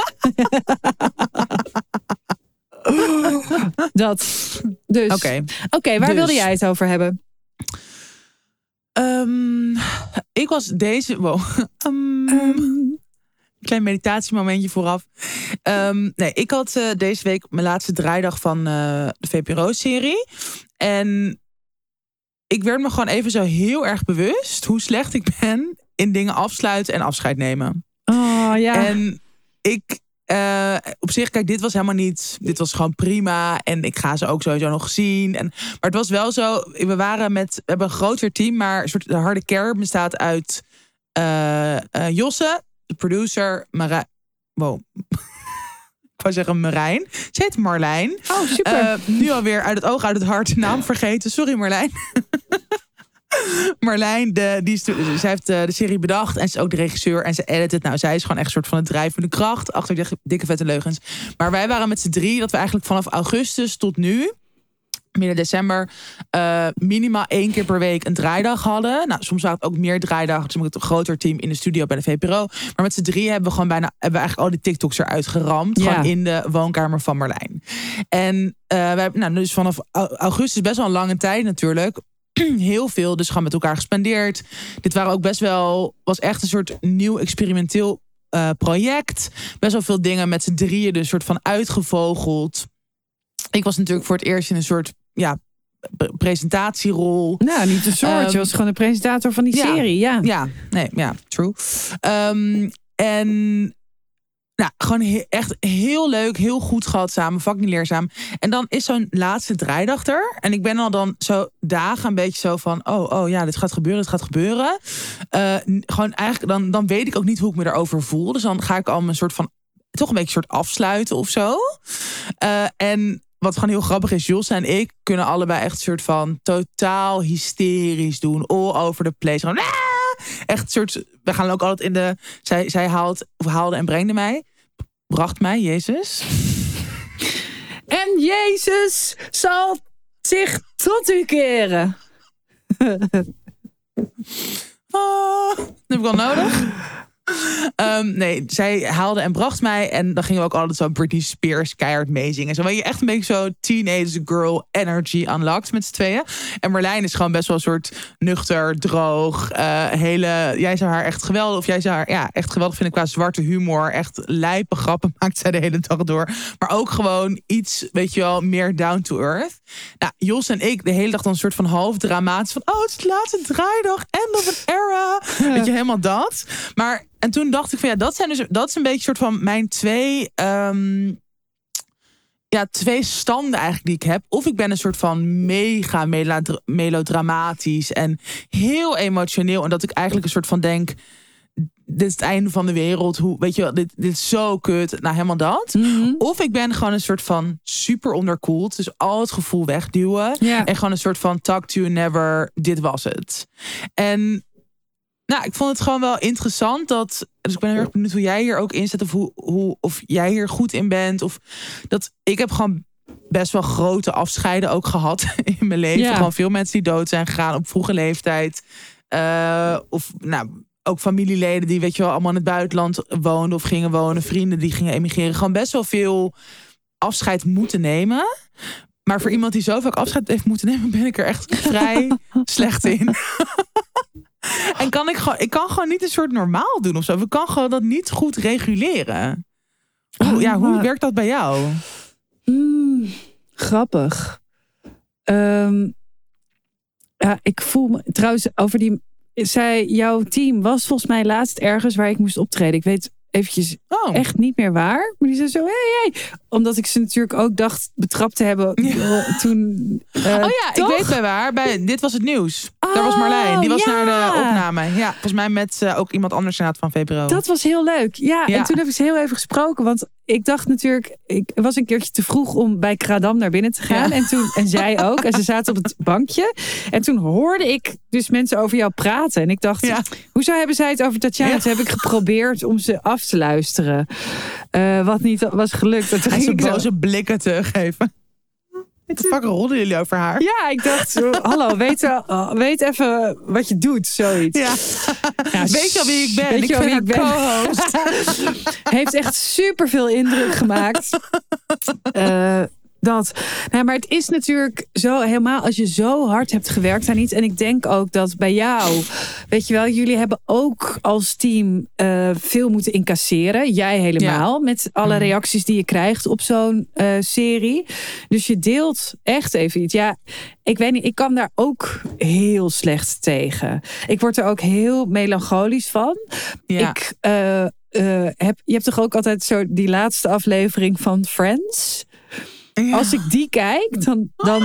dat. Dus. Oké. Oké, waar Dus. wilde jij het over hebben? Ehm, ik was deze... Wow. Ehm, klein meditatiemomentje vooraf. Ehm, nee, ik had eh, deze week mijn laatste draaidag van eh, de VPRO-serie. En ik werd me gewoon even zo heel erg bewust hoe slecht ik ben in dingen afsluiten en afscheid nemen. Oh ja. En ik, eh, op zich, kijk, dit was helemaal niet. Dit was gewoon prima. En ik ga ze ook sowieso nog zien. En, maar het was wel zo. We waren met. We hebben een groter team, maar een soort de harde kern bestaat uit eh, Josse, de producer, Marijn. Wow. ik wou zeggen Marijn. Ze heet Marlijn. oh, super. Nu alweer uit het oog, uit het hart de naam vergeten. Sorry Marlijn. Marlijn, de, die de- zij heeft eh, de serie bedacht en ze is ook de regisseur en ze edit het. Nou, zij is gewoon echt een soort van het drijvende kracht achter die dikke vette leugens. Maar wij waren met z'n drie dat we eigenlijk vanaf augustus tot nu, midden december, eh, minimaal één keer per week een draaidag hadden. Nou, soms waren het ook meer draaidagen, dus met een groter team in de studio bij de VPRO. Maar met z'n drie hebben we gewoon bijna, hebben we eigenlijk al die TikToks eruit geramd. Ja. Gewoon in de woonkamer van Marlijn. En wij hebben, nou, dus vanaf au- augustus best wel een lange tijd natuurlijk. Heel veel, dus gewoon met elkaar gespendeerd. Dit waren ook best wel, was echt een soort nieuw experimenteel eh, project. Best wel veel dingen met z'n drieën, dus soort van uitgevogeld. Ik was natuurlijk voor het eerst in een soort ja, pre- presentatierol. nou, niet een soort. ehm, je was gewoon de presentator van die ja. serie. Ja. Ja, nee, ja, true. Ehm, en Nou, gewoon echt heel leuk, heel goed gehad samen, fucking leerzaam. En dan is zo'n laatste draaidag er. En ik ben al dan zo dagen een beetje zo van... oh, oh ja, dit gaat gebeuren, dit gaat gebeuren. Eh, gewoon eigenlijk, dan, dan weet ik ook niet hoe ik me erover voel. Dus dan ga ik al mijn soort van... toch een beetje soort afsluiten of zo. Eh, en wat gewoon heel grappig is, Jos en ik kunnen allebei echt een soort van totaal hysterisch doen. All over the place. "Ah!" Echt een soort, we gaan ook altijd in de, zij, zij haalt, of haalde en brengde mij. Bracht mij, Jezus. En Jezus zal zich tot u keren. Ah, dat heb ik wel nodig. Ehm, nee, zij haalde en bracht mij. En dan gingen we ook altijd zo Britney Spears keihard meezingen. Zo ben je echt een beetje zo teenage girl energy unlocked met z'n tweeën. En Marlijn is gewoon best wel een soort nuchter, droog. eh, hele, jij zou haar echt geweldig, of jij zou haar ja, echt geweldig vinden qua zwarte humor. Echt lijpe grappen maakt zij de hele dag door. Maar ook gewoon iets, weet je wel, meer down to earth. Nou, Jos en ik de hele dag dan een soort van half dramatisch van... oh, het is de laatste draaidag, end of an era. Weet je, helemaal dat. Maar, en toen dacht ik van ja, dat, zijn dus, dat is een beetje een soort van mijn twee... ehm, ja, twee standen eigenlijk die ik heb. Of ik ben een soort van mega melodra- melodramatisch en heel emotioneel. En dat ik eigenlijk een soort van denk... Dit is het einde van de wereld. Hoe, weet je wel, dit, dit is zo kut. Nou, helemaal dat. Of ik ben gewoon een soort van super onderkoeld. Dus al het gevoel wegduwen. En gewoon een soort van talk to you never. Dit was het. En nou, ik vond het gewoon wel interessant dat. Dus ik ben heel erg benieuwd hoe jij hier ook in zit. Of, hoe, hoe, of jij hier goed in bent. Of dat ik heb gewoon best wel grote afscheiden ook gehad in mijn leven. Ja. Gewoon veel mensen die dood zijn gegaan op vroege leeftijd. Eh, of nou, ook familieleden die, weet je wel, allemaal in het buitenland woonden of gingen wonen. Vrienden die gingen emigreren. Gewoon best wel veel afscheid moeten nemen. Maar voor iemand die zo vaak afscheid heeft moeten nemen, ben ik er echt vrij slecht in. en kan ik gewoon, ik kan gewoon niet een soort normaal doen of zo. Ik kan gewoon dat niet goed reguleren. Hoe, ja, hoe werkt dat bij jou? Hmm, grappig. Ehm, ja, ik voel me trouwens over die. Zij, jouw team was volgens mij laatst ergens waar ik moest optreden. Ik weet eventjes Oh, echt niet meer waar. Maar die zei zo, hey, hey. Omdat ik ze natuurlijk ook dacht betrapt te hebben eh, toen. eh, oh ja, toch? ik weet bij waar. Bij, dit was het nieuws. Daar was Marlijn. Die was Oh, naar de opname. Ja, volgens mij met eh, ook iemand anders inderdaad van VPRO. Dat was heel leuk. Ja, Ja. en toen heb ik ze heel even gesproken. Want ik dacht natuurlijk, ik was een keertje te vroeg om bij Kradam naar binnen te gaan. Ja. En, toen, en zij ook. En ze zaten op het bankje. En toen hoorde ik dus mensen over jou praten. En ik dacht, Ja. hoezo hebben zij het over Tatjana? Ja. Toen heb ik geprobeerd om ze af te luisteren. Eh, wat niet was gelukt. En ging ze ik zo- boze blikken te geven. Wat fuck rollen jullie over haar? Ja, ik dacht, zo, hallo, weet, oh, weet even wat je doet, zoiets. Ja. Ja, Weet je al wie ik ben? Weet ik je al ben wie haar ik ben? co-host. Heeft echt super veel indruk gemaakt. Eh, dat. Nou, maar het is natuurlijk zo helemaal als je zo hard hebt gewerkt aan iets. En ik denk ook dat bij jou, weet je wel, jullie hebben ook als team eh, veel moeten incasseren. Jij helemaal. Met alle Mhm. reacties die je krijgt op zo'n eh, serie. Dus je deelt echt even iets. Ja, ik weet niet, ik kan daar ook heel slecht tegen. Ik word er ook heel melancholisch van. Ja. Ik eh, heb, je hebt toch ook altijd zo die laatste aflevering van Friends? Ja. Als ik die kijk, dan, dan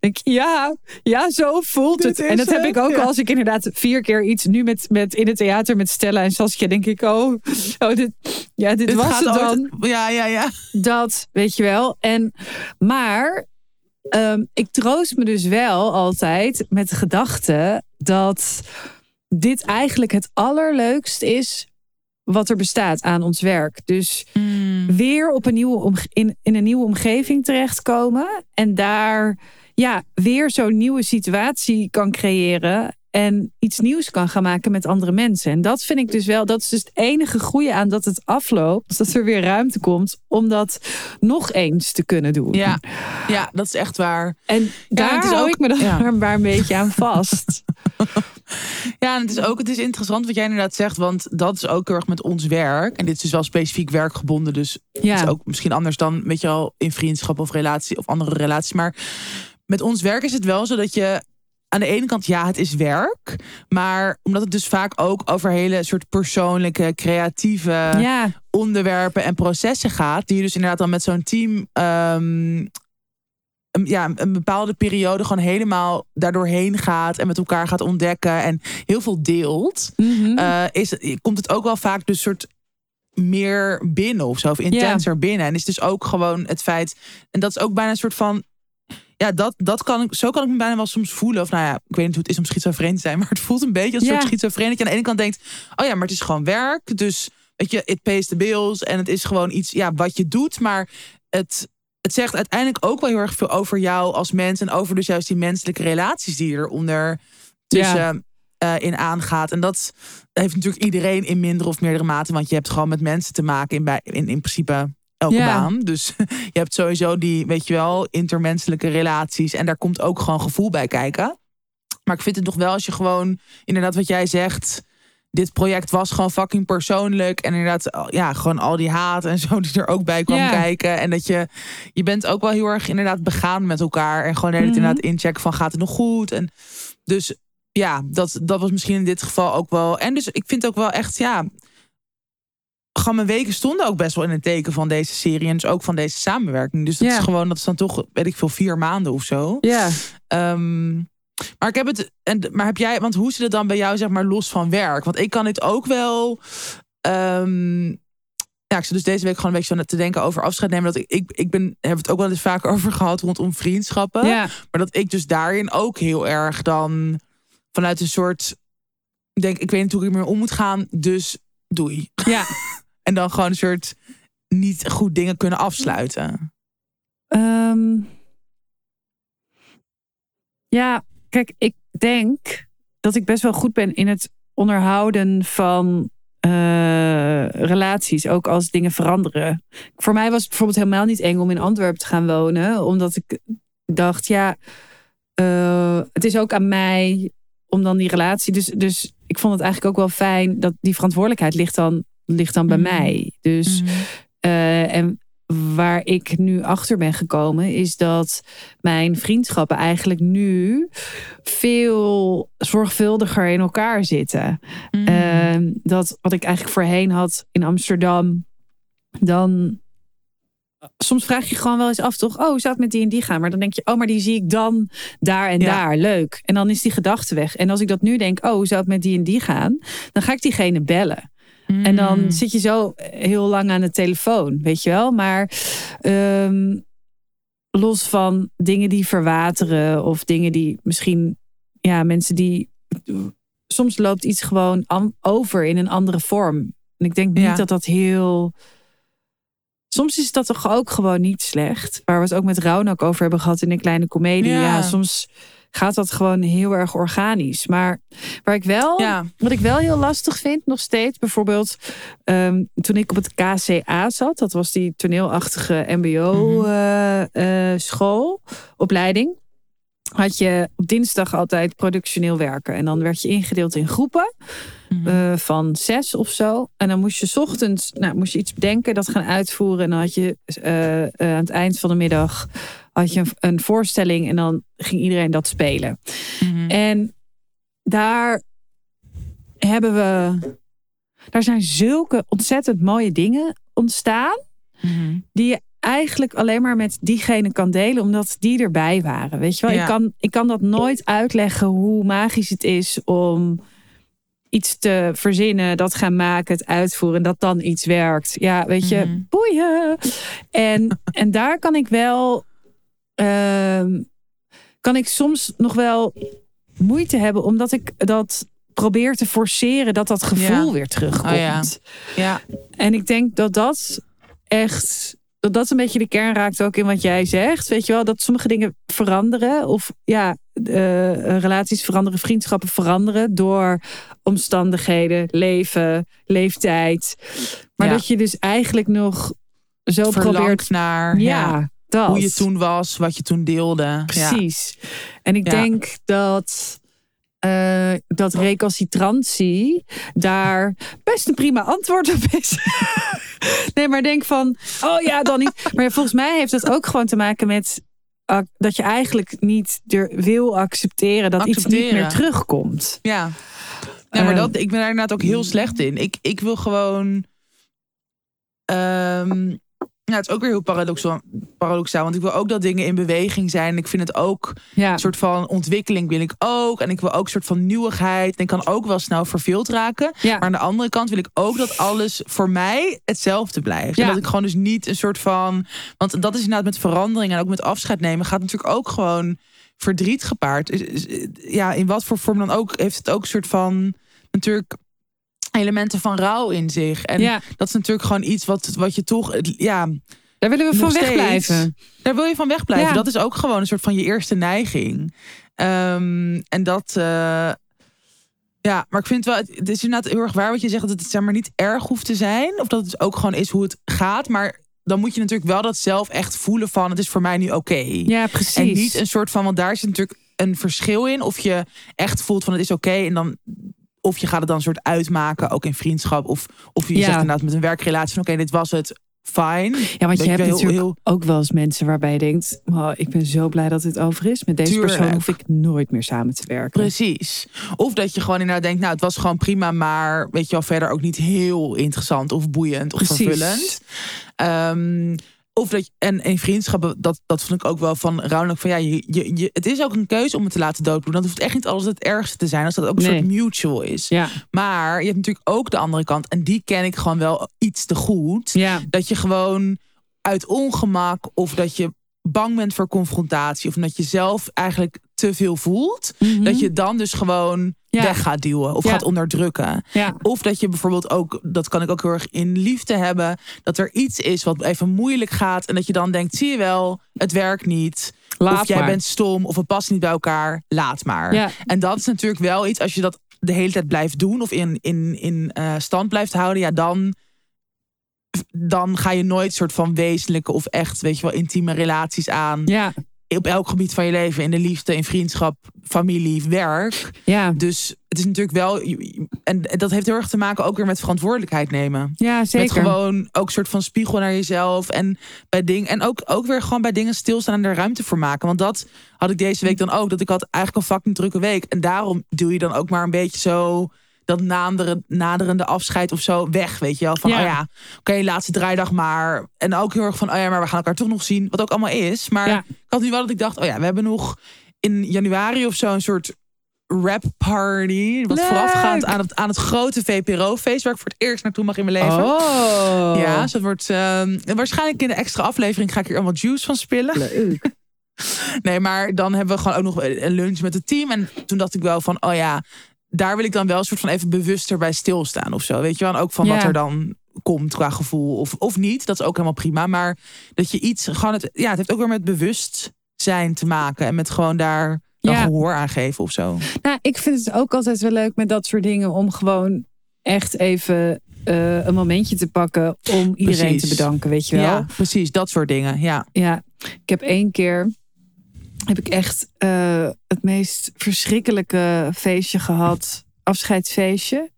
denk ik, ja, ja, zo voelt Dit het. En dat heb het, ik ook ja. als ik inderdaad vier keer iets nu met, met in het theater met Stella en Saskia denk ik, oh, oh dit, ja, dit, Dit was het dan ooit- Ja, ja, ja. dat, weet je wel. En, maar ehm, ik troost me dus wel altijd met de gedachte dat dit eigenlijk het allerleukst is wat er bestaat aan ons werk. Dus weer op een nieuwe in, in een nieuwe omgeving terechtkomen en daar ja, weer zo'n nieuwe situatie kan creëren en iets nieuws kan gaan maken met andere mensen. En dat vind ik dus wel, dat is dus het enige goede aan dat het afloopt, dat er weer ruimte komt om dat nog eens te kunnen doen. Ja, ja, dat is echt waar. En daar het is hou ook- ik me dan ja. maar een beetje aan vast. Ja, en het is ook het is interessant wat jij inderdaad zegt, want dat is ook heel erg met ons werk. En dit is dus wel specifiek werkgebonden, dus het Ja. is ook misschien anders dan, weet je wel, in vriendschap of relatie of andere relaties. Maar met ons werk is het wel zo dat je aan de ene kant, ja, het is werk. Maar omdat het dus vaak ook over hele soort persoonlijke, creatieve ja, onderwerpen en processen gaat. Die je dus inderdaad dan met zo'n team. ehm, een, ja, een bepaalde periode gewoon helemaal daardoorheen gaat. En met elkaar gaat ontdekken. En heel veel deelt. Mhm. eh, is, komt het ook wel vaak dus soort meer binnen of zo. Of intenser binnen. En is dus ook gewoon het feit. En dat is ook bijna een soort van. Ja, dat, dat kan ik, zo kan ik me bijna wel soms voelen. Of nou ja, ik weet niet hoe het is om schizofreen te zijn. Maar het voelt een beetje als een Ja. soort schizofreen. Dat je aan de ene kant denkt. Oh ja, maar het is gewoon werk. Dus weet je, it pays the bills. En het is gewoon iets ja, wat je doet. Maar het, het zegt uiteindelijk ook wel heel erg veel over jou als mens. En over dus juist die menselijke relaties die eronder tussen eh, in aangaat. En dat heeft natuurlijk iedereen in minder of meerdere mate. Want je hebt gewoon met mensen te maken in, bij, in, in principe elke Ja. baan. Dus je hebt sowieso die, weet je wel, intermenselijke relaties. En daar komt ook gewoon gevoel bij kijken. Maar ik vind het nog wel als je gewoon, inderdaad wat jij zegt... Dit project was gewoon fucking persoonlijk. En inderdaad, ja, gewoon al die haat en zo die er ook bij kwam Ja. kijken. En dat je, je bent ook wel heel erg inderdaad begaan met elkaar. En gewoon Mhm. inderdaad inchecken van gaat het nog goed. En dus ja, dat, dat was misschien in dit geval ook wel. En dus ik vind ook wel echt, ja. Gewoon mijn weken stonden ook best wel in het teken van deze serie. En dus ook van deze samenwerking. Dus dat Ja. is gewoon, dat is dan toch, weet ik veel, vier maanden of zo. ja. Ehm, maar ik heb het. En, maar heb jij, want hoe zit het dan bij jou, zeg maar, los van werk? Want ik kan dit ook wel. ehm, ja, ik zit dus deze week gewoon een beetje zo te denken over afscheid nemen. Dat ik, ik, ik ben, we het ook wel eens vaker over gehad rondom vriendschappen. ja. Maar dat ik dus daarin ook heel erg dan vanuit een soort. Denk, ik weet niet hoe ik ermee om moet gaan, dus doei. ja. En dan gewoon een soort niet goed dingen kunnen afsluiten. Ehm, ja, kijk, ik denk dat ik best wel goed ben in het onderhouden van eh, relaties, ook als dingen veranderen. Voor mij was het bijvoorbeeld helemaal niet eng om in Antwerpen te gaan wonen, omdat ik dacht, ja, eh, het is ook aan mij om dan die relatie. Dus, dus ik vond het eigenlijk ook wel fijn dat die verantwoordelijkheid ligt dan, ligt dan bij Mhm. mij. Dus eh, en waar ik nu achter ben gekomen, is dat mijn vriendschappen eigenlijk nu veel zorgvuldiger in elkaar zitten. Mhm. Ehm, dat wat ik eigenlijk voorheen had in Amsterdam, dan. Soms vraag je gewoon wel eens af, toch? Oh, hoe zou het met die en die gaan? Maar dan denk je, oh, maar die zie ik dan daar en Ja. daar. Leuk. En dan is die gedachte weg. En als ik dat nu denk, oh, hoe zou het met die en die gaan? Dan ga ik diegene bellen. En dan Mm. zit je zo heel lang aan de telefoon, weet je wel. Maar ehm, los van dingen die verwateren of dingen die misschien, ja, mensen die. Soms loopt iets gewoon over in een andere vorm. En ik denk niet Ja. dat dat heel. Soms is dat toch ook gewoon niet slecht. Waar we het ook met Raun ook over hebben gehad in een kleine komedie. Ja. ja, soms gaat dat gewoon heel erg organisch. Maar waar ik wel Ja. wat ik wel heel lastig vind, nog steeds, bijvoorbeeld ehm, toen ik op het KCA zat, dat was die toneelachtige Mhm. MBO-school, opleiding. Had je op dinsdag altijd productioneel werken. En dan werd je ingedeeld in groepen Mhm. eh, van zes of zo. En dan moest je 's ochtends nou, moest je iets bedenken, dat gaan uitvoeren. En dan had je eh, eh, aan het eind van de middag had je een, een voorstelling. En dan ging iedereen dat spelen. Mhm. En daar hebben we. Daar zijn zulke ontzettend mooie dingen ontstaan. Mhm. Die je eigenlijk alleen maar met diegene kan delen, omdat die erbij waren. Weet je wel, Ja. ik, kan, ik kan dat nooit uitleggen hoe magisch het is om iets te verzinnen, dat gaan maken, het uitvoeren, en dat dan iets werkt. Ja, weet je, Mhm. boeien. En, en daar kan ik wel. ehm, kan ik soms nog wel moeite hebben, omdat ik dat probeer te forceren dat dat gevoel Ja. weer terugkomt. Oh ja. Ja. En ik denk dat dat echt. Dat dat een beetje de kern raakt ook in wat jij zegt. Weet je wel, dat sommige dingen veranderen. Of ja, eh, relaties veranderen, vriendschappen veranderen. Door omstandigheden, leven, leeftijd. Maar Ja. dat je dus eigenlijk nog zo Verlangt probeert. naar ja, Ja, dat. hoe je toen was, wat je toen deelde. Ja. Precies. En ik denk dat. eh, dat recalcitrantie daar best een prima antwoord op is. nee, maar denk van, oh ja, dan niet. Maar volgens mij heeft dat ook gewoon te maken met dat je eigenlijk niet er wil accepteren dat iets niet meer terugkomt. Ja. Ja, maar Eh, dat, ik ben daar inderdaad ook heel slecht in. Ik, ik wil gewoon. ehm, ja, het is ook weer heel paradoxaal, paradoxaal. Want ik wil ook dat dingen in beweging zijn. Ik vind het ook Ja, een soort van ontwikkeling wil ik ook. En ik wil ook een soort van nieuwigheid. En ik kan ook wel snel verveeld raken. ja. Maar aan de andere kant wil ik ook dat alles voor mij hetzelfde blijft. Ja. En dat ik gewoon dus niet een soort van. Want dat is inderdaad met verandering en ook met afscheid nemen. Gaat natuurlijk ook gewoon verdriet gepaard. Ja, in wat voor vorm dan ook. Heeft het ook een soort van. Natuurlijk elementen van rouw in zich. En ja, dat is natuurlijk gewoon iets wat, wat je toch. Ja, daar willen we van steeds. wegblijven. daar wil je van wegblijven. Ja. Dat is ook gewoon een soort van je eerste neiging. Ehm, en dat. eh, ja, maar ik vind wel, het het is inderdaad heel erg waar wat je zegt, dat het zeg maar niet erg hoeft te zijn. Of dat het ook gewoon is hoe het gaat. Maar dan moet je natuurlijk wel dat zelf echt voelen van, het is voor mij nu oké. Ja, precies. En niet een soort van, want daar zit natuurlijk een verschil in. Of je echt voelt van het is oké en dan. Of je gaat het dan een soort uitmaken, ook in vriendschap. Of, of je Ja. zegt inderdaad met een werkrelatie van oké, dit was het, fine. ja, want je hebt heel- natuurlijk heel- ook wel eens mensen waarbij je denkt... Oh, ik ben zo blij dat dit over is. Met deze persoon hoef ik nooit meer samen te werken. Precies. Of dat je gewoon inderdaad denkt, nou, het was gewoon prima, maar weet je wel, verder ook niet heel interessant of boeiend of Precies. vervullend. Ehm, of dat en in vriendschappen, dat, dat vond ik ook wel van rouwelijk van ja, je, je, je, het is ook een keuze om het te laten doodbloeden. Dat hoeft echt niet alles het ergste te zijn, als dat ook een Nee. soort mutual is. Ja, Maar je hebt natuurlijk ook de andere kant, en die ken ik gewoon wel iets te goed. ja, Dat je gewoon uit ongemak of dat je bang bent voor confrontatie of omdat je zelf eigenlijk te veel voelt, Mhm. dat je dan dus gewoon Ja. weg gaat duwen of Ja. gaat onderdrukken. ja. Of dat je bijvoorbeeld ook, dat kan ik ook heel erg in liefde hebben, dat er iets is wat even moeilijk gaat en dat je dan denkt, zie je wel, het werkt niet. Laat of jij maar. bent stom of het past niet bij elkaar, laat maar. En dat is natuurlijk wel iets, als je dat de hele tijd blijft doen of in, in, in eh, stand blijft houden, ja, dan, dan ga je nooit soort van wezenlijke of echt, weet je wel, intieme relaties aan. Ja, Op elk gebied van je leven, in de liefde, in vriendschap, familie, werk. ja. Dus het is natuurlijk wel, en dat heeft heel erg te maken ook weer met verantwoordelijkheid nemen. ja, zeker. Met gewoon ook een soort van spiegel naar jezelf. En bij dingen. En ook, ook weer gewoon bij dingen stilstaan en er ruimte voor maken. Want dat had ik deze week dan ook. Dat ik had eigenlijk een fucking drukke week. En daarom duw je dan ook maar een beetje zo dat naderende, naderende afscheid of zo weg. Weet je wel. Van Ja. oh ja, oké, laatste draaidag maar. En ook heel erg van oh ja, maar we gaan elkaar toch nog zien. Wat ook allemaal is. Maar Ja. ik had nu wel dat ik dacht, oh ja, we hebben nog in januari of zo een soort rap party. Wat Leuk. voorafgaand aan het, aan het grote VPRO-feest. Waar ik voor het eerst naartoe mag in mijn leven. Oh. Ja, dus dat wordt. ehm, waarschijnlijk in de extra aflevering ga ik hier allemaal juice van spillen. Leuk. Nee, maar dan hebben we gewoon ook nog een lunch met het team. En toen dacht ik wel van, oh ja, daar wil ik dan wel een soort van even bewuster bij stilstaan of zo. Weet je wel? En ook van wat er dan komt qua gevoel of, of niet. Dat is ook helemaal prima. Maar dat je iets, gewoon het, ja, het heeft ook weer met bewustzijn te maken. En met gewoon daar dan Ja. gehoor aan geven of zo. Nou, ik vind het ook altijd wel leuk met dat soort dingen om gewoon echt even eh, een momentje te pakken om iedereen Precies. te bedanken, weet je wel. Ja, precies. Dat soort dingen. Ja. Ja, ik heb één keer heb ik echt eh, het meest verschrikkelijke feestje gehad, afscheidsfeestje.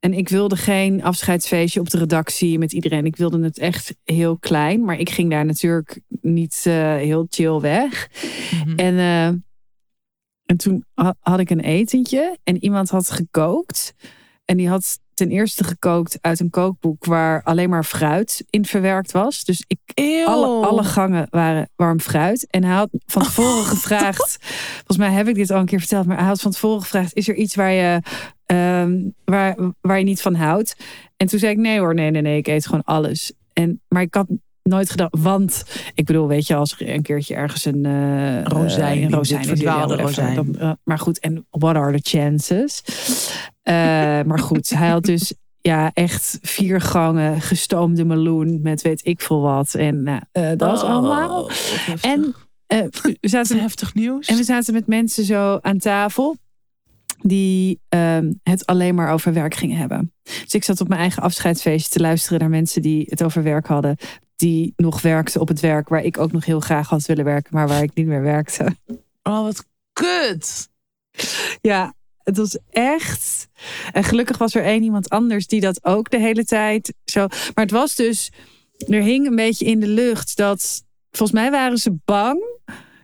En ik wilde geen afscheidsfeestje op de redactie met iedereen. Ik wilde het echt heel klein, maar ik ging daar natuurlijk niet eh, heel chill weg. Mhm. En, eh, en toen ha- had ik een etentje en iemand had gekookt. En die had ten eerste gekookt uit een kookboek waar alleen maar fruit in verwerkt was. Dus ik, Eeuw. alle, alle gangen waren warm fruit. En hij had van tevoren gevraagd, volgens mij heb ik dit al een keer verteld, maar hij had van tevoren gevraagd, is er iets waar je, ehm, waar, waar je niet van houdt? En toen zei ik, nee hoor, nee, nee, nee, ik eet gewoon alles. En, maar ik had nooit gedacht, want ik bedoel, weet je, als er een keertje ergens een uh, Rozijn, een rozijn, verdwaalde whatever, rozijn. dan, uh, maar goed, en what are the chances? Uh, maar goed, hij had dus ja, echt vier gangen gestoomde meloen met weet ik veel wat. En nou, uh, dat Oh, allemaal. En uh, we zaten, heftig nieuws. En we zaten met mensen zo aan tafel die uh, het alleen maar over werk gingen hebben. Dus ik zat op mijn eigen afscheidsfeestje te luisteren naar mensen die het over werk hadden. Die nog werkten op het werk waar ik ook nog heel graag had willen werken, maar waar ik niet meer werkte. Oh, wat kut. Ja, het was echt. En gelukkig was er één iemand anders die dat ook de hele tijd zo. Maar het was dus. Er hing een beetje in de lucht dat. Volgens mij waren ze bang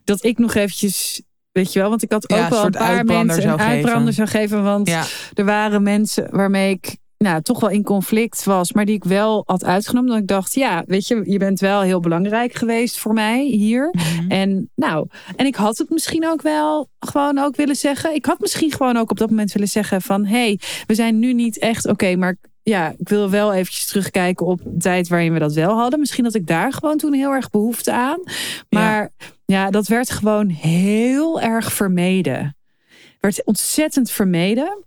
dat ik nog eventjes, weet je wel, want ik had ook Ja, een wel een paar mensen een uitbrander zou geven. Want Ja. er waren mensen waarmee ik nou, toch wel in conflict was, maar die ik wel had uitgenomen. Dat ik dacht, ja, weet je, je bent wel heel belangrijk geweest voor mij hier. Mhm. En nou, en ik had het misschien ook wel gewoon ook willen zeggen. Ik had misschien gewoon ook op dat moment willen zeggen van, hey, we zijn nu niet echt oké, maar ja, ik wil wel eventjes terugkijken op de tijd waarin we dat wel hadden. Misschien dat ik daar gewoon toen heel erg behoefte aan. Maar ja, dat werd gewoon heel erg vermeden. Werd ontzettend vermeden.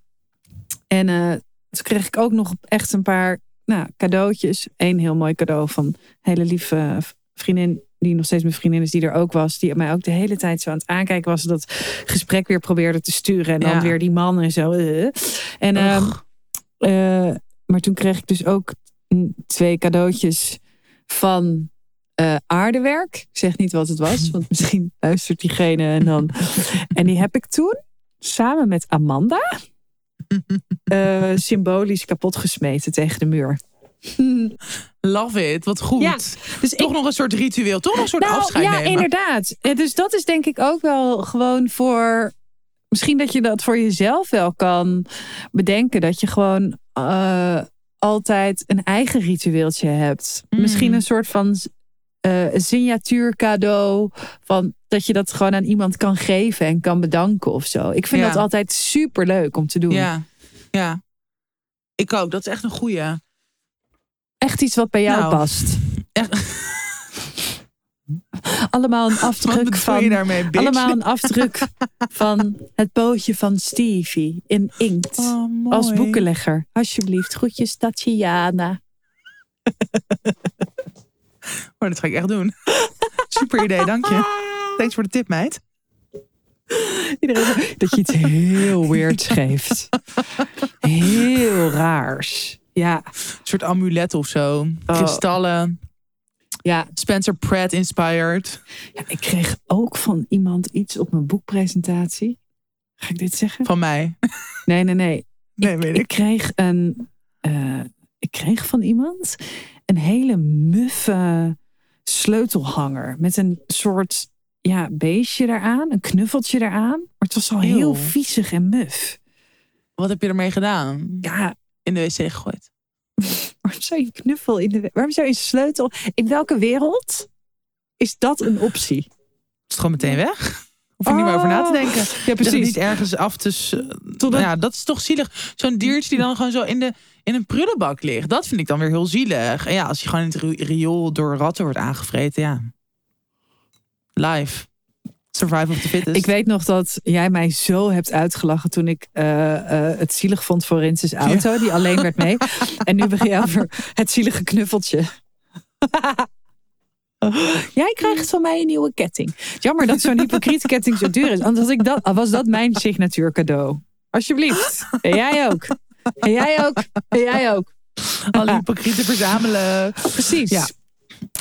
En eh, toen kreeg ik ook nog echt een paar nou, cadeautjes. Eén heel mooi cadeau van een hele lieve vriendin. Die nog steeds mijn vriendin is, die er ook was. Die mij ook de hele tijd zo aan het aankijken was. Dat gesprek weer probeerde te sturen. En dan Ja. weer die man en zo. En, ehm, eh, maar toen kreeg ik dus ook twee cadeautjes van eh, aardewerk. Ik zeg niet wat het was, want misschien luistert diegene en dan. En die heb ik toen samen met Amanda eh, symbolisch kapot gesmeten tegen de muur. Love it, wat goed. Ja, dus Toch nog een soort ritueel, toch nog een soort nou, afscheid ja, nemen. inderdaad. Eh, Dus dat is denk ik ook wel gewoon voor. Misschien dat je dat voor jezelf wel kan bedenken. Dat je gewoon eh, altijd een eigen ritueeltje hebt. Mm. Misschien een soort van eh signatuurcadeau. Van dat je dat gewoon aan iemand kan geven en kan bedanken of zo. Ik vind Ja. dat altijd super leuk om te doen. Ja, ja. Ik ook, dat is echt een goeie. Echt iets wat bij jou Nou, past. Echt. Allemaal een afdruk van. je daarmee? Allemaal een afdruk van het bootje van Stevie in inkt. Oh. Als boekenlegger. Alsjeblieft, groetjes Tatjana. Oh, dat ga ik echt doen. Super idee, dank je. Thanks voor de tip, meid. Iedereen, dat je iets heel weirds geeft. Heel raars. Ja, Een soort amulet of zo. Oh. Kristallen. ja. Spencer Pratt inspired. ja, ik kreeg ook van iemand iets op mijn boekpresentatie. Ga ik dit zeggen? Van mij. Nee, nee, nee. Nee, weet Ik ik. kreeg een. eh, ik kreeg van iemand een hele muffe sleutelhanger met een soort ja, beestje eraan, een knuffeltje eraan. Maar het was al heel viezig en muf. Wat heb je ermee gedaan? Ja, In de wc gegooid. waarom zou je knuffel in de. Waarom zou je een sleutel. In welke wereld is dat een optie? Is het gewoon meteen weg? Hoef je niet meer over na te denken. Ja, precies. niet ergens af te... s- Totdat- Ja, dat is toch zielig. Zo'n diertje die dan gewoon zo in, de, in een prullenbak ligt. Dat vind ik dan weer heel zielig. En ja, als je gewoon in het ri- riool door ratten wordt aangevreten, ja. Live. Survival of the fittest. Ik weet nog dat jij mij zo hebt uitgelachen toen ik eh, eh, het zielig vond voor Rinses auto, die alleen werd mee. En nu begin je over het zielige knuffeltje. Jij krijgt van mij een nieuwe ketting. Jammer dat zo'n hypocriete ketting zo duur is. Anders had ik dat, was dat mijn signatuur cadeau. Alsjeblieft. En jij ook. En jij ook. En jij ook. Alle hypocrieten verzamelen. Precies. Ja.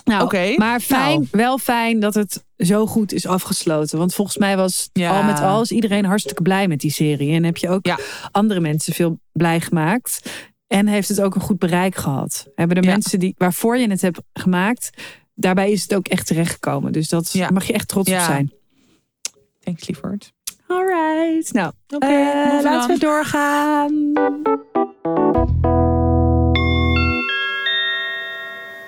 Nou, Oké, maar fijn, nou. wel fijn dat het zo goed is afgesloten. Want volgens mij was Ja. al met al is iedereen hartstikke blij met die serie. En heb je ook Ja. andere mensen veel blij gemaakt. En heeft het ook een goed bereik gehad. Hebben de Ja. mensen die, waarvoor je het hebt gemaakt, daarbij is het ook echt terechtgekomen. Dus dat Ja. mag je echt trots op Ja. zijn. Thanks, lieverd. Alright. Nou, Oké, eh, laten on. we doorgaan.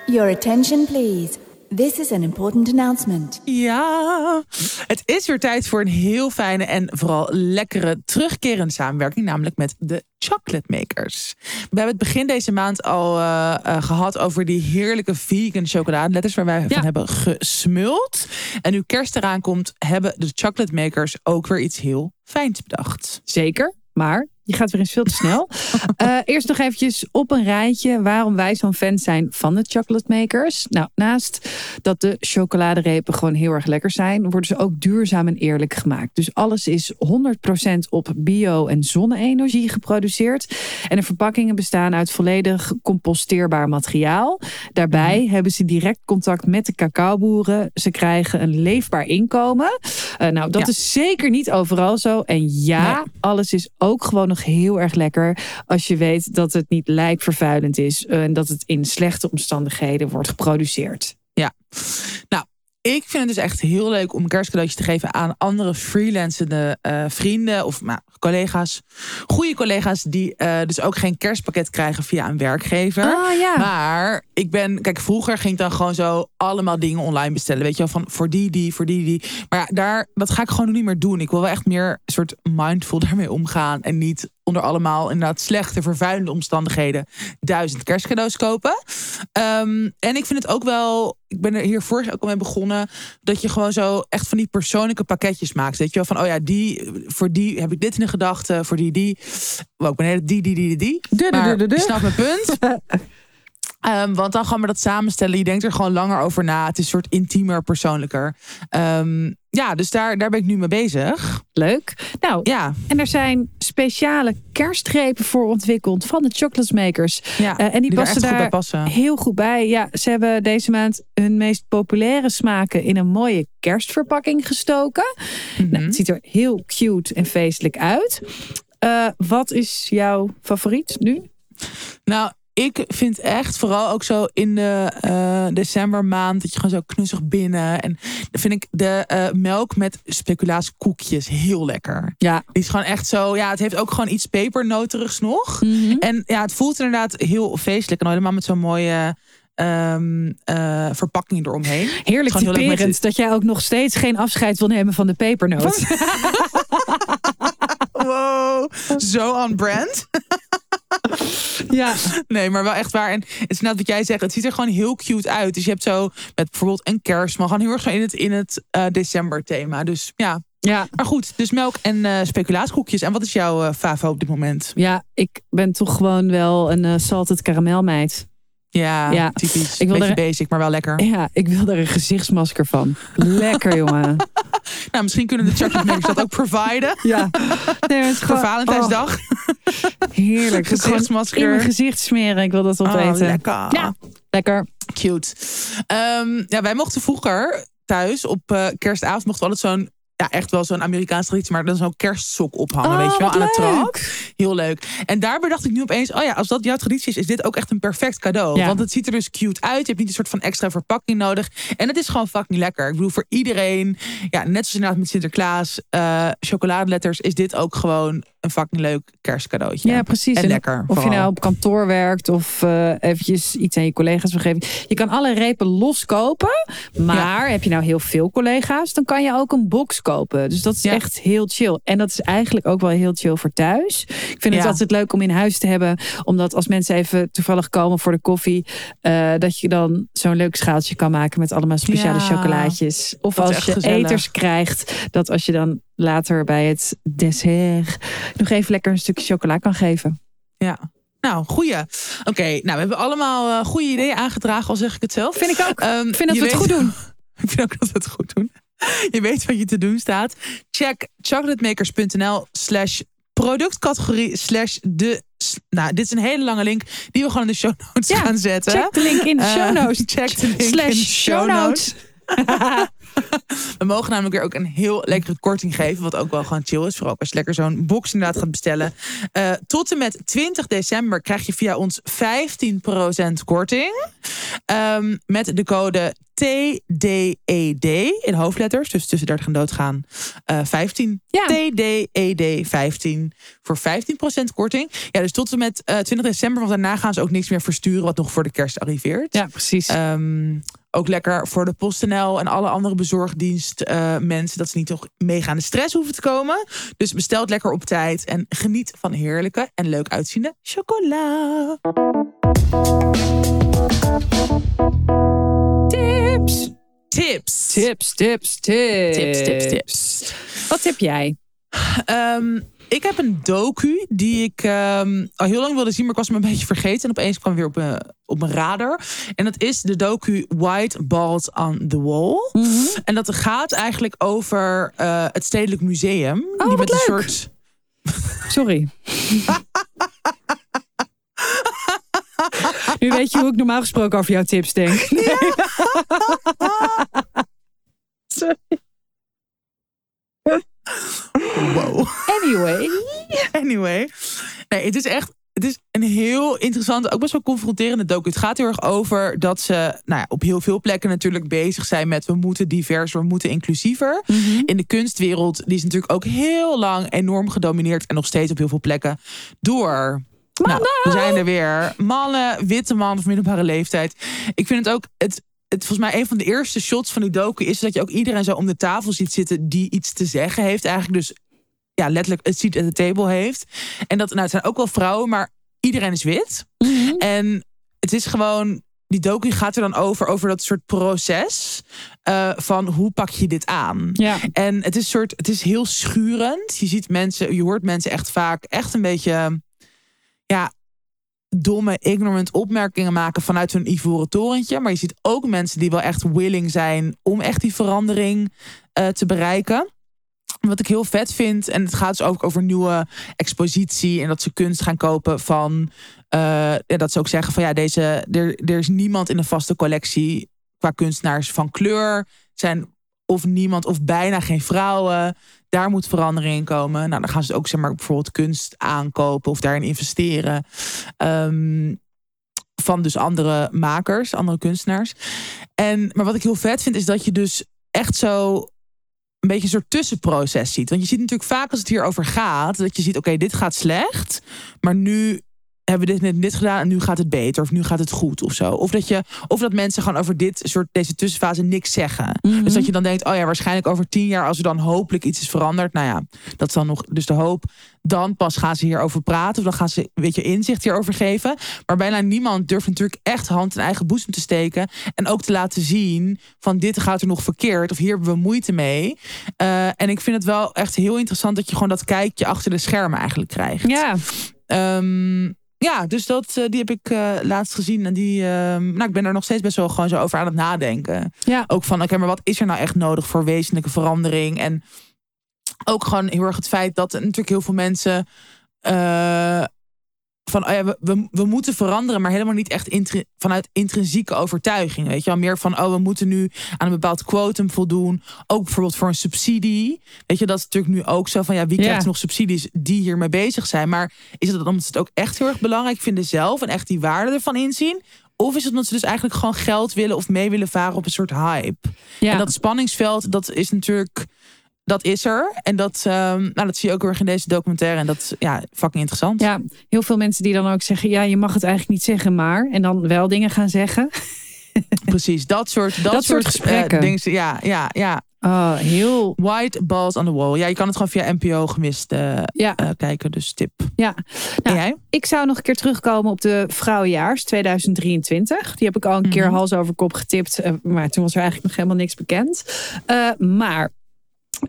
Your attention, please. This is an important announcement. Ja, het is weer tijd voor een heel fijne en vooral lekkere terugkerende samenwerking, namelijk met de Chocolate Makers. We hebben het begin deze maand al eh, eh, gehad over die heerlijke vegan chocoladeletters waar wij Ja. van hebben gesmuld. En nu kerst eraan komt, hebben de Chocolate Makers ook weer iets heel fijns bedacht. Zeker, maar je gaat weer eens veel te snel. Eh, eerst nog eventjes op een rijtje waarom wij zo'n fan zijn van de chocolate makers. Nou, naast dat de chocoladerepen gewoon heel erg lekker zijn, worden ze ook duurzaam en eerlijk gemaakt. Dus alles is 100% op bio- en zonne-energie geproduceerd. En de verpakkingen bestaan uit volledig composteerbaar materiaal. Daarbij hebben ze direct contact met de cacaoboeren. Ze krijgen een leefbaar inkomen. Eh, nou, dat Ja. is zeker niet overal zo. En ja, Nee. alles is ook gewoon nog heel erg lekker. Als je weet dat het niet lijkvervuilend is. eh, En dat het in slechte omstandigheden wordt geproduceerd. Nou, ik vind het dus echt heel leuk om een kerstcadeautje te geven aan andere freelancende eh, vrienden of nou, collega's. Goede collega's die eh, dus ook geen kerstpakket krijgen via een werkgever. Ah, ja. Maar ik ben, kijk, vroeger ging ik dan gewoon zo allemaal dingen online bestellen. Weet je wel, van voor die, die, voor die, die. Maar ja, daar, dat ga ik gewoon niet meer doen. Ik wil wel echt meer een soort mindful daarmee omgaan. En niet onder allemaal inderdaad slechte, vervuilende omstandigheden duizend kerstcadeaus kopen. Ehm, en ik vind het ook wel, ik ben er hier vorig ook al mee begonnen, dat je gewoon zo echt van die persoonlijke pakketjes maakt. Weet je wel, van oh ja, die, voor die heb ik dit in de gedachten, voor die, die. Wow, ik ben hele die, die, die, die, die. Maar je snapt mijn punt. Ehm, want dan gaan we dat samenstellen. Je denkt er gewoon langer over na. Het is een soort intiemer, persoonlijker. Ehm, ja, dus daar, daar ben ik nu mee bezig. Leuk. Nou, Ja, en er zijn speciale kerstgrepen voor ontwikkeld van de Chocolate Makers. ja Eh, en die, passen daar passen. heel goed bij. Ja, ze hebben deze maand hun meest populaire smaken in een mooie kerstverpakking gestoken. Nou, Mhm. het ziet er heel cute en feestelijk uit. Eh, wat is jouw favoriet nu? Nou, ik vind echt vooral ook zo in de eh, decembermaand dat je gewoon zo knusig binnen. En dan vind ik de eh, melk met speculaaskoekjes heel lekker. Ja. Die is gewoon echt zo. Ja, het heeft ook gewoon iets pepernoterigs nog. En ja, het voelt inderdaad heel feestelijk. En helemaal met zo'n mooie ehm, eh, verpakking eromheen. Heerlijk leuk met typerend dat jij ook nog steeds geen afscheid wil nemen van de pepernoot. Wow, zo on brand. Ja, Nee, maar wel echt waar. En het is net wat jij zegt. Het ziet er gewoon heel cute uit. Dus je hebt zo met bijvoorbeeld een kerstman. Gewoon heel erg zo in het, in het eh, december thema. Dus ja. ja. Maar goed, dus melk en eh speculaaskoekjes. En wat is jouw eh, favo op dit moment? ja, ik ben toch gewoon wel een salted karamelmeid. Ja, Ja. typisch. Ik wil Beetje er- basic, maar wel lekker. Ja, ik wil er een gezichtsmasker van. Lekker, jongen. Nou, misschien kunnen de chocolate makers dat ook providen. Ja. Nee, het is Voor gewoon, Valentijnsdag. oh, heerlijk. Gezichtsmasker. In mijn gezicht smeren. Ik wil dat Oh, opeten. lekker. Ja. Lekker. Cute. Ehm, ja, wij mochten vroeger thuis op eh, kerstavond mochten we altijd zo'n ja, echt wel zo'n Amerikaanse traditie, maar dan zo'n kerstsok ophangen, Oh, weet je wel, aan de trap. Heel leuk. En daarbij dacht ik nu opeens, oh ja, als dat jouw traditie is, is dit ook echt een perfect cadeau. Ja. Want het ziet er dus cute uit. Je hebt niet een soort van extra verpakking nodig. En het is gewoon fucking lekker. Ik bedoel, voor iedereen, ja, net zoals inderdaad met Sinterklaas, eh chocoladeletters, is dit ook gewoon een fucking leuk kerstcadeautje. Ja, precies. En lekker. Of je nou op kantoor werkt of eh, eventjes iets aan je collega's geven. Je kan alle repen loskopen. Maar heb je nou heel veel collega's, dan kan je ook een box kopen. Dus dat is Ja. echt heel chill. En dat is eigenlijk ook wel heel chill voor thuis. Ik vind het Ja. altijd leuk om in huis te hebben. Omdat als mensen even toevallig komen voor de koffie. eh, dat je dan zo'n leuk schaaltje kan maken met allemaal speciale chocolaatjes. Of Dat als je gezellig. eters krijgt. Dat als je dan later bij het dessert nog even lekker een stukje chocola kan geven. Ja. Nou, goeie. Oké, nou, we hebben allemaal eh, goede ideeën aangedragen, al zeg ik het zelf. Vind ik ook. Ehm, Ik vind dat we het goed doen. Ik vind ook dat we het goed doen. Je weet wat je te doen staat. Check chocolatemakers.nl slash productcategorie slash de... Nou, dit is een hele lange link die we gewoon in de show notes Ja, gaan zetten. Check de link in de show Eh, notes. check de link Slash in de show notes. We mogen namelijk weer ook een heel lekkere korting geven. Wat ook wel gewoon chill is. Vooral als je lekker zo'n box inderdaad gaat bestellen. Eh, tot en met 20 december krijg je via ons 15% korting. Ehm, met de code TDED in hoofdletters. Dus tussen 30 en doodgaan. eh 15. Ja. TDED 15. Voor 15% korting. Ja, dus tot en met eh, 20 december. Want daarna gaan ze ook niks meer versturen. Wat nog voor de kerst arriveert. Ja, precies. Ehm, ook lekker voor de PostNL en alle andere bezorgdienst mensen. Dat ze niet toch mega aan de stress hoeven te komen. Dus bestel het lekker op tijd. En geniet van heerlijke en leuk uitziende chocola. tips. Tips. Tips, tips, tips. Tips, tips, tips. Wat tip jij? Ehm, ik heb een docu die ik ehm, al heel lang wilde zien, maar ik was hem een beetje vergeten. En opeens kwam weer op mijn, op mijn radar. En dat is de docu White Balls on the Wall. En dat gaat eigenlijk over eh, het Stedelijk Museum. Oh, die met een soort. Sorry. nu weet je hoe ik normaal gesproken over jouw tips denk. Wow. Anyway. Anyway. Nee, het is echt. het is een heel interessante, ook best wel confronterende docu. Het gaat heel erg over dat ze nou ja, op heel veel plekken natuurlijk bezig zijn met we moeten diverser, we moeten inclusiever. Mhm. In de kunstwereld, die is natuurlijk ook heel lang enorm gedomineerd en nog steeds op heel veel plekken door. Nou, we zijn er weer. Mannen, witte man of middelbare leeftijd. Ik vind het ook, het, het, volgens mij een van de eerste shots van die docu is dat je ook iedereen zo om de tafel ziet zitten die iets te zeggen heeft. Eigenlijk dus ja, letterlijk het seat at the table heeft. En dat, nou, het zijn ook wel vrouwen, maar iedereen is wit. Mhm. En het is gewoon, die docu gaat er dan over, over dat soort proces eh, van hoe pak je dit aan. Ja. En het is, soort, het is heel schurend. Je ziet mensen, je hoort mensen echt vaak echt een beetje, ja, domme, ignorant opmerkingen maken vanuit hun ivoren torentje. Maar je ziet ook mensen die wel echt willing zijn om echt die verandering eh, te bereiken. Wat ik heel vet vind, en het gaat dus ook over nieuwe expositie en dat ze kunst gaan kopen van, ja, dat ze ook zeggen van ja, deze, er, er is niemand in een vaste collectie qua kunstenaars van kleur. Zijn of niemand of bijna geen vrouwen. Daar moet verandering in komen. Nou, dan gaan ze ook zeg maar bijvoorbeeld kunst aankopen of daarin investeren. Ehm, van dus andere makers, andere kunstenaars. En, maar wat ik heel vet vind, is dat je dus echt zo een beetje een soort tussenproces ziet. Want je ziet natuurlijk vaak als het hierover gaat, dat je ziet, oké, dit gaat slecht, maar nu hebben we dit net dit gedaan en nu gaat het beter of nu gaat het goed of zo. Of dat je of dat mensen gewoon over dit soort deze tussenfase niks zeggen. Mhm. Dus dat je dan denkt, oh ja, waarschijnlijk over tien jaar als er dan hopelijk iets is veranderd. Nou ja, dat is dan nog dus de hoop. Dan pas gaan ze hierover praten of dan gaan ze weet je inzicht hierover geven. Maar bijna niemand durft natuurlijk echt hand in eigen boezem te steken en ook te laten zien van dit gaat er nog verkeerd of hier hebben we moeite mee. Eh, en ik vind het wel echt heel interessant dat je gewoon dat kijkje achter de schermen eigenlijk krijgt. Ja. Ehm, ja, dus dat, eh, die heb ik eh, laatst gezien. En die, ehm, nou, ik ben er nog steeds best wel gewoon zo over aan het nadenken. Ja. Ook van, oké, maar wat is er nou echt nodig voor wezenlijke verandering? En ook gewoon heel erg het feit dat natuurlijk heel veel mensen... van, oh ja, we, we, we moeten veranderen, maar helemaal niet echt intri- vanuit intrinsieke overtuiging. Weet je wel, meer van, oh, we moeten nu aan een bepaald quotum voldoen. Ook bijvoorbeeld voor een subsidie. Weet je, dat is natuurlijk nu ook zo van, ja, wie Ja. krijgt nog subsidies die hiermee bezig zijn? Maar is het omdat ze het ook echt heel erg belangrijk vinden zelf en echt die waarde ervan inzien? Of is het omdat ze dus eigenlijk gewoon geld willen of mee willen varen op een soort hype? Ja. En dat spanningsveld, dat is natuurlijk, dat is er. En dat, ehm, nou, dat zie je ook weer in deze documentaire. En dat is ja, fucking interessant. Ja, heel veel mensen die dan ook zeggen: ja, je mag het eigenlijk niet zeggen, maar. En dan wel dingen gaan zeggen. Precies, dat soort, dat, Dat soort gesprekken. eh, dingen. Ja, ja, ja. Oh, heel. White balls on the wall. Ja, je kan het gewoon via NPO gemist eh, Ja, eh, kijken, dus tip. ja. en Nou, jij? Ik zou nog een keer terugkomen op de Vrouwenjaars 2023. Die heb ik al een keer Mhm. hals over kop getipt. Maar toen was er eigenlijk nog helemaal niks bekend. Maar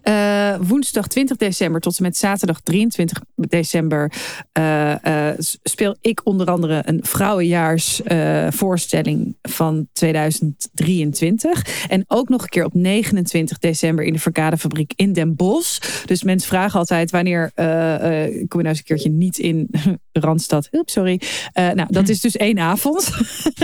eh, woensdag 20 december tot en met zaterdag 23 december eh, speel ik onder andere een vrouwenjaars eh, voorstelling van 2023. En ook nog een keer op 29 december in de Verkadefabriek in Den Bosch. Dus mensen vragen altijd wanneer kom je nou eens een keertje niet in Randstad. Oeps, sorry. Nou, dat is dus één avond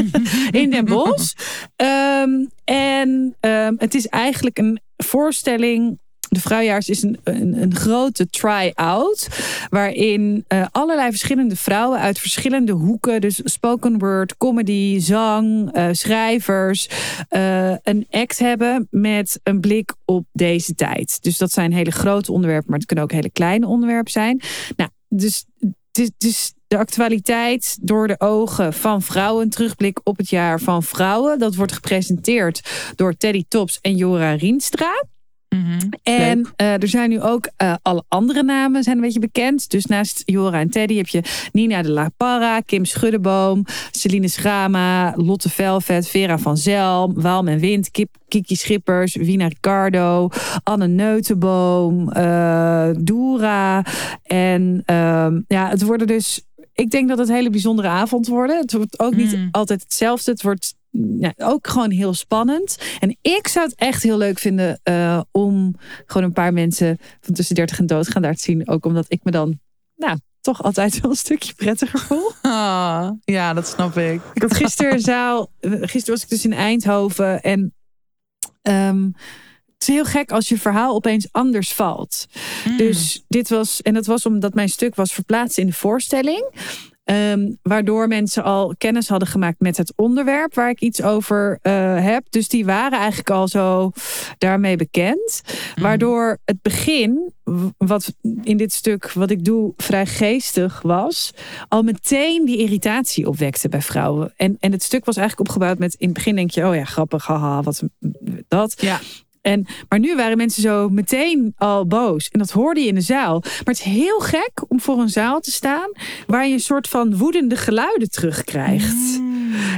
in Den Bosch. Ehm, en ehm, het is eigenlijk een voorstelling. De Vrouwjaars is een, een, een grote try-out. Waarin eh, allerlei verschillende vrouwen uit verschillende hoeken. Dus spoken word, comedy, zang, eh, schrijvers. eh, een act hebben met een blik op deze tijd. Dus dat zijn hele grote onderwerpen. Maar het kunnen ook hele kleine onderwerpen zijn. Nou, dus het is de actualiteit door de ogen van vrouwen. Een terugblik op het jaar van vrouwen. Dat wordt gepresenteerd door Teddy Tops en Jora Rienstra. Mhm. En eh, er zijn nu ook eh, alle andere namen zijn een beetje bekend. Dus naast Jora en Teddy heb je Nina de La Parra, Kim Schuddeboom, Celine Schrama, Lotte Velvet, Vera van Zel, Waalm en Wind, Kip, Kiki Schippers, Wina Ricardo, Anne Neutenboom, Doera. En ehm, ja, het worden dus... Ik denk dat het een hele bijzondere avond worden. Het wordt ook niet Mm. altijd hetzelfde. Het wordt ja, ook gewoon heel spannend. En ik zou het echt heel leuk vinden eh, om gewoon een paar mensen van tussen 30 en dood gaan daar te zien. Ook omdat ik me dan, nou, toch altijd wel een stukje prettiger voel. Ah, ja, dat snap ik. Ik had gisteren zaal, eh, gisteren was ik dus in Eindhoven en ehm, het is heel gek als je verhaal opeens anders valt. Mm. Dus dit was, en dat was omdat mijn stuk was verplaatst in de voorstelling. Ehm, waardoor mensen al kennis hadden gemaakt met het onderwerp waar ik iets over eh, heb. Dus die waren eigenlijk al zo daarmee bekend. Mhm. Waardoor het begin, wat in dit stuk wat ik doe vrij geestig was, al meteen die irritatie opwekte bij vrouwen. En, en het stuk was eigenlijk opgebouwd met in het begin denk je, oh ja, grappig, haha, wat dat. Ja. En, maar nu waren mensen zo meteen al boos. En dat hoorde je in de zaal. Maar het is heel gek om voor een zaal te staan... waar je een soort van woedende geluiden terugkrijgt.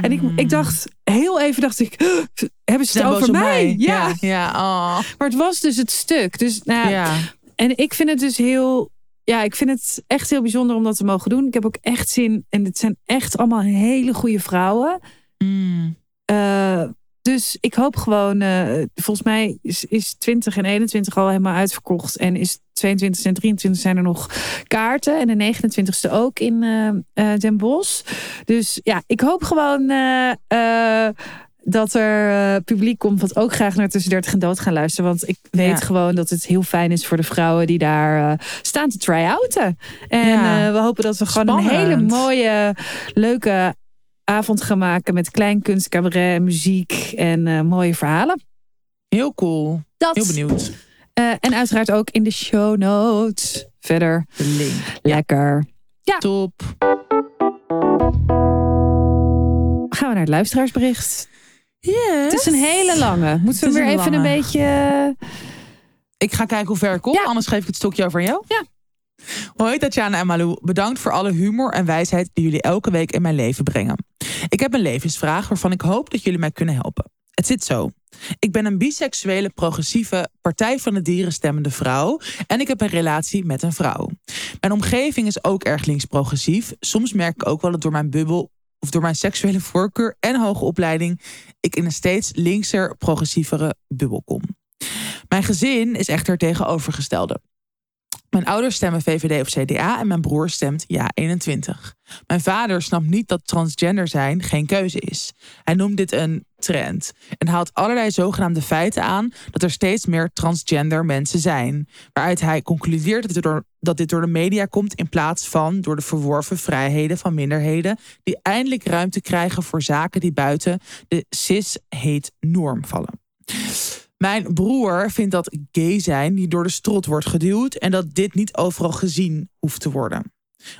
En ik, ik dacht, heel even dacht ik... "Huh, hebben ze het over mij? Ja. Ja, ja. Oh. Maar het was dus het stuk. Dus, nou, ja. En ik vind het dus heel... Ja, ik vind het echt heel bijzonder om dat te mogen doen. Ik heb ook echt zin... En het zijn echt allemaal hele goede vrouwen. Mm. Eh, dus ik hoop gewoon, eh, volgens mij is, is 20 en 21 al helemaal uitverkocht. En is 22 en 23 zijn er nog kaarten. En de 29ste ook in eh, eh, Den Bosch. Dus ja, ik hoop gewoon dat er publiek komt wat ook graag naar Tussen 30 en Dood gaan luisteren. Want ik weet Ja. gewoon dat het heel fijn is voor de vrouwen die daar staan te try-outen. En Ja. we hopen dat we gewoon een hele mooie, leuke avond gaan maken met klein kunst, cabaret, muziek en eh, mooie verhalen. Heel cool. Dat. Heel benieuwd. Eh, en uiteraard ook in de show notes. Verder De link. lekker. Top. Gaan we naar het luisteraarsbericht. Yes. Het is een hele lange. Moeten we weer even een beetje. Ik ga kijken hoe ver ik kom, Ja. anders geef ik het stokje over aan jou. Ja. Hoi Tatjana en Malou, bedankt voor alle humor en wijsheid die jullie elke week in mijn leven brengen. Ik heb een levensvraag waarvan ik hoop dat jullie mij kunnen helpen. Het zit zo. Ik ben een biseksuele, progressieve, partij van de dieren stemmende vrouw en ik heb een relatie met een vrouw. Mijn omgeving is ook erg links-progressief. Soms merk ik ook wel dat door mijn bubbel of door mijn seksuele voorkeur en hoge opleiding ik in een steeds linkser, progressievere bubbel kom. Mijn gezin is echter tegenovergestelde. Mijn ouders stemmen VVD of CDA en mijn broer stemt ja 21. Mijn vader snapt niet dat transgender zijn geen keuze is. Hij noemt dit een trend en haalt allerlei zogenaamde feiten aan dat er steeds meer transgender mensen zijn. Waaruit hij concludeert dat dit, door, dat dit door de media komt in plaats van door de verworven vrijheden van minderheden die eindelijk ruimte krijgen voor zaken die buiten de cis-heet norm vallen. Mijn broer vindt dat gay zijn die door de strot wordt geduwd en dat dit niet overal gezien hoeft te worden.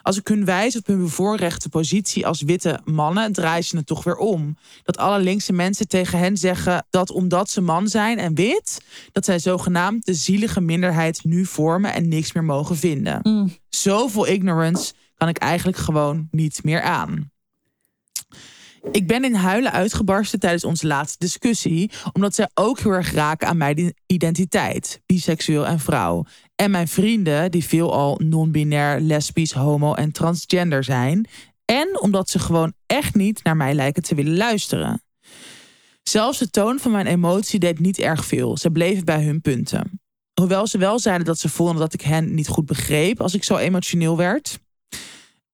Als ik hun wijs op hun bevoorrechte positie als witte mannen, draaien ze het toch weer om. Dat alle linkse mensen tegen hen zeggen dat omdat ze man zijn en wit, dat zij zogenaamd de zielige minderheid nu vormen en niks meer mogen vinden. Mm. Zoveel ignorance kan ik eigenlijk gewoon niet meer aan. Ik ben in huilen uitgebarsten tijdens onze laatste discussie, omdat zij ook heel erg raken aan mijn identiteit, biseksueel en vrouw. En mijn vrienden, die veelal non-binair, lesbisch, homo en transgender zijn. En omdat ze gewoon echt niet naar mij lijken te willen luisteren. Zelfs de toon van mijn emotie deed niet erg veel. Ze bleven bij hun punten. Hoewel ze wel zeiden dat ze vonden dat ik hen niet goed begreep als ik zo emotioneel werd.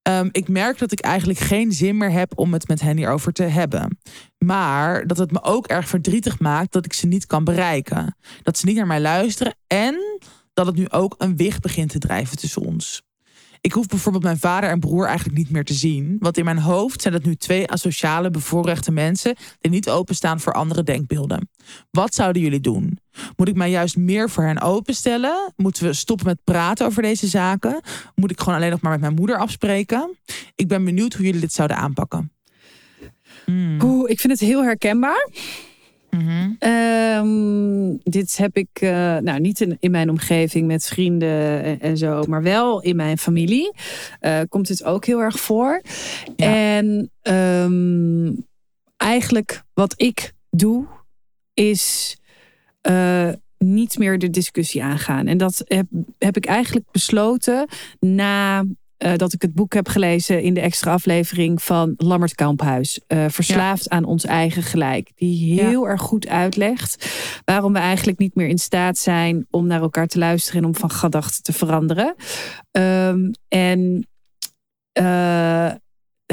Ehm, ik merk dat ik eigenlijk geen zin meer heb om het met hen hierover te hebben. Maar dat het me ook erg verdrietig maakt dat ik ze niet kan bereiken. Dat ze niet naar mij luisteren en dat het nu ook een wicht begint te drijven tussen ons. Ik hoef bijvoorbeeld mijn vader en broer eigenlijk niet meer te zien. Want in mijn hoofd zijn dat nu twee asociale, bevoorrechte mensen die niet openstaan voor andere denkbeelden. Wat zouden jullie doen? Moet ik mij juist meer voor hen openstellen? Moeten we stoppen met praten over deze zaken? Moet ik gewoon alleen nog maar met mijn moeder afspreken? Ik ben benieuwd hoe jullie dit zouden aanpakken. Hmm. Oeh, ik vind het heel herkenbaar. Mhm. Ehm, dit heb ik eh, nou, niet in, in mijn omgeving met vrienden en, en zo, maar wel in mijn familie. eh, komt dit ook heel erg voor. Ja. En ehm, eigenlijk wat ik doe, is eh, niet meer de discussie aangaan. En dat heb, heb ik eigenlijk besloten na. Eh, dat ik het boek heb gelezen in de extra aflevering van Lammert Kamphuis. eh, Verslaafd aan ons eigen gelijk. Die heel erg goed uitlegt waarom we eigenlijk niet meer in staat zijn om naar elkaar te luisteren en om van gedachten te veranderen. Ehm, en eh,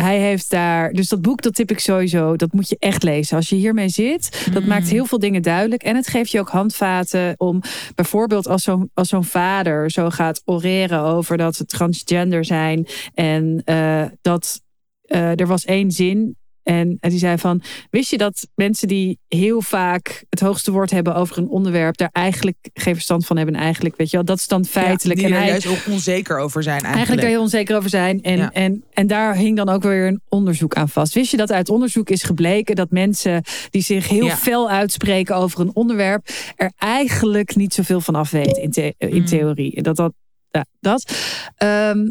hij heeft daar. Dus dat boek, dat tip ik sowieso. Dat moet je echt lezen. Als je hiermee zit, dat Mm. maakt heel veel dingen duidelijk. En het geeft je ook handvaten om bijvoorbeeld als zo'n als zo'n vader zo gaat oreren over dat ze transgender zijn. En eh, dat eh, er was één zin. En die zei van, wist je dat mensen die heel vaak het hoogste woord hebben over een onderwerp, daar eigenlijk geen verstand van hebben. En eigenlijk, weet je wel, dat is dan feitelijk. Ja, die en er juist ook onzeker over zijn eigenlijk. Eigenlijk daar heel onzeker over zijn. En, Ja. en, en daar hing dan ook weer een onderzoek aan vast. Wist je dat uit onderzoek is gebleken dat mensen die zich heel Ja. fel uitspreken over een onderwerp, er eigenlijk niet zoveel van af weten in, the- in Mm. theorie. Dat dat. Ja, dat. Ehm,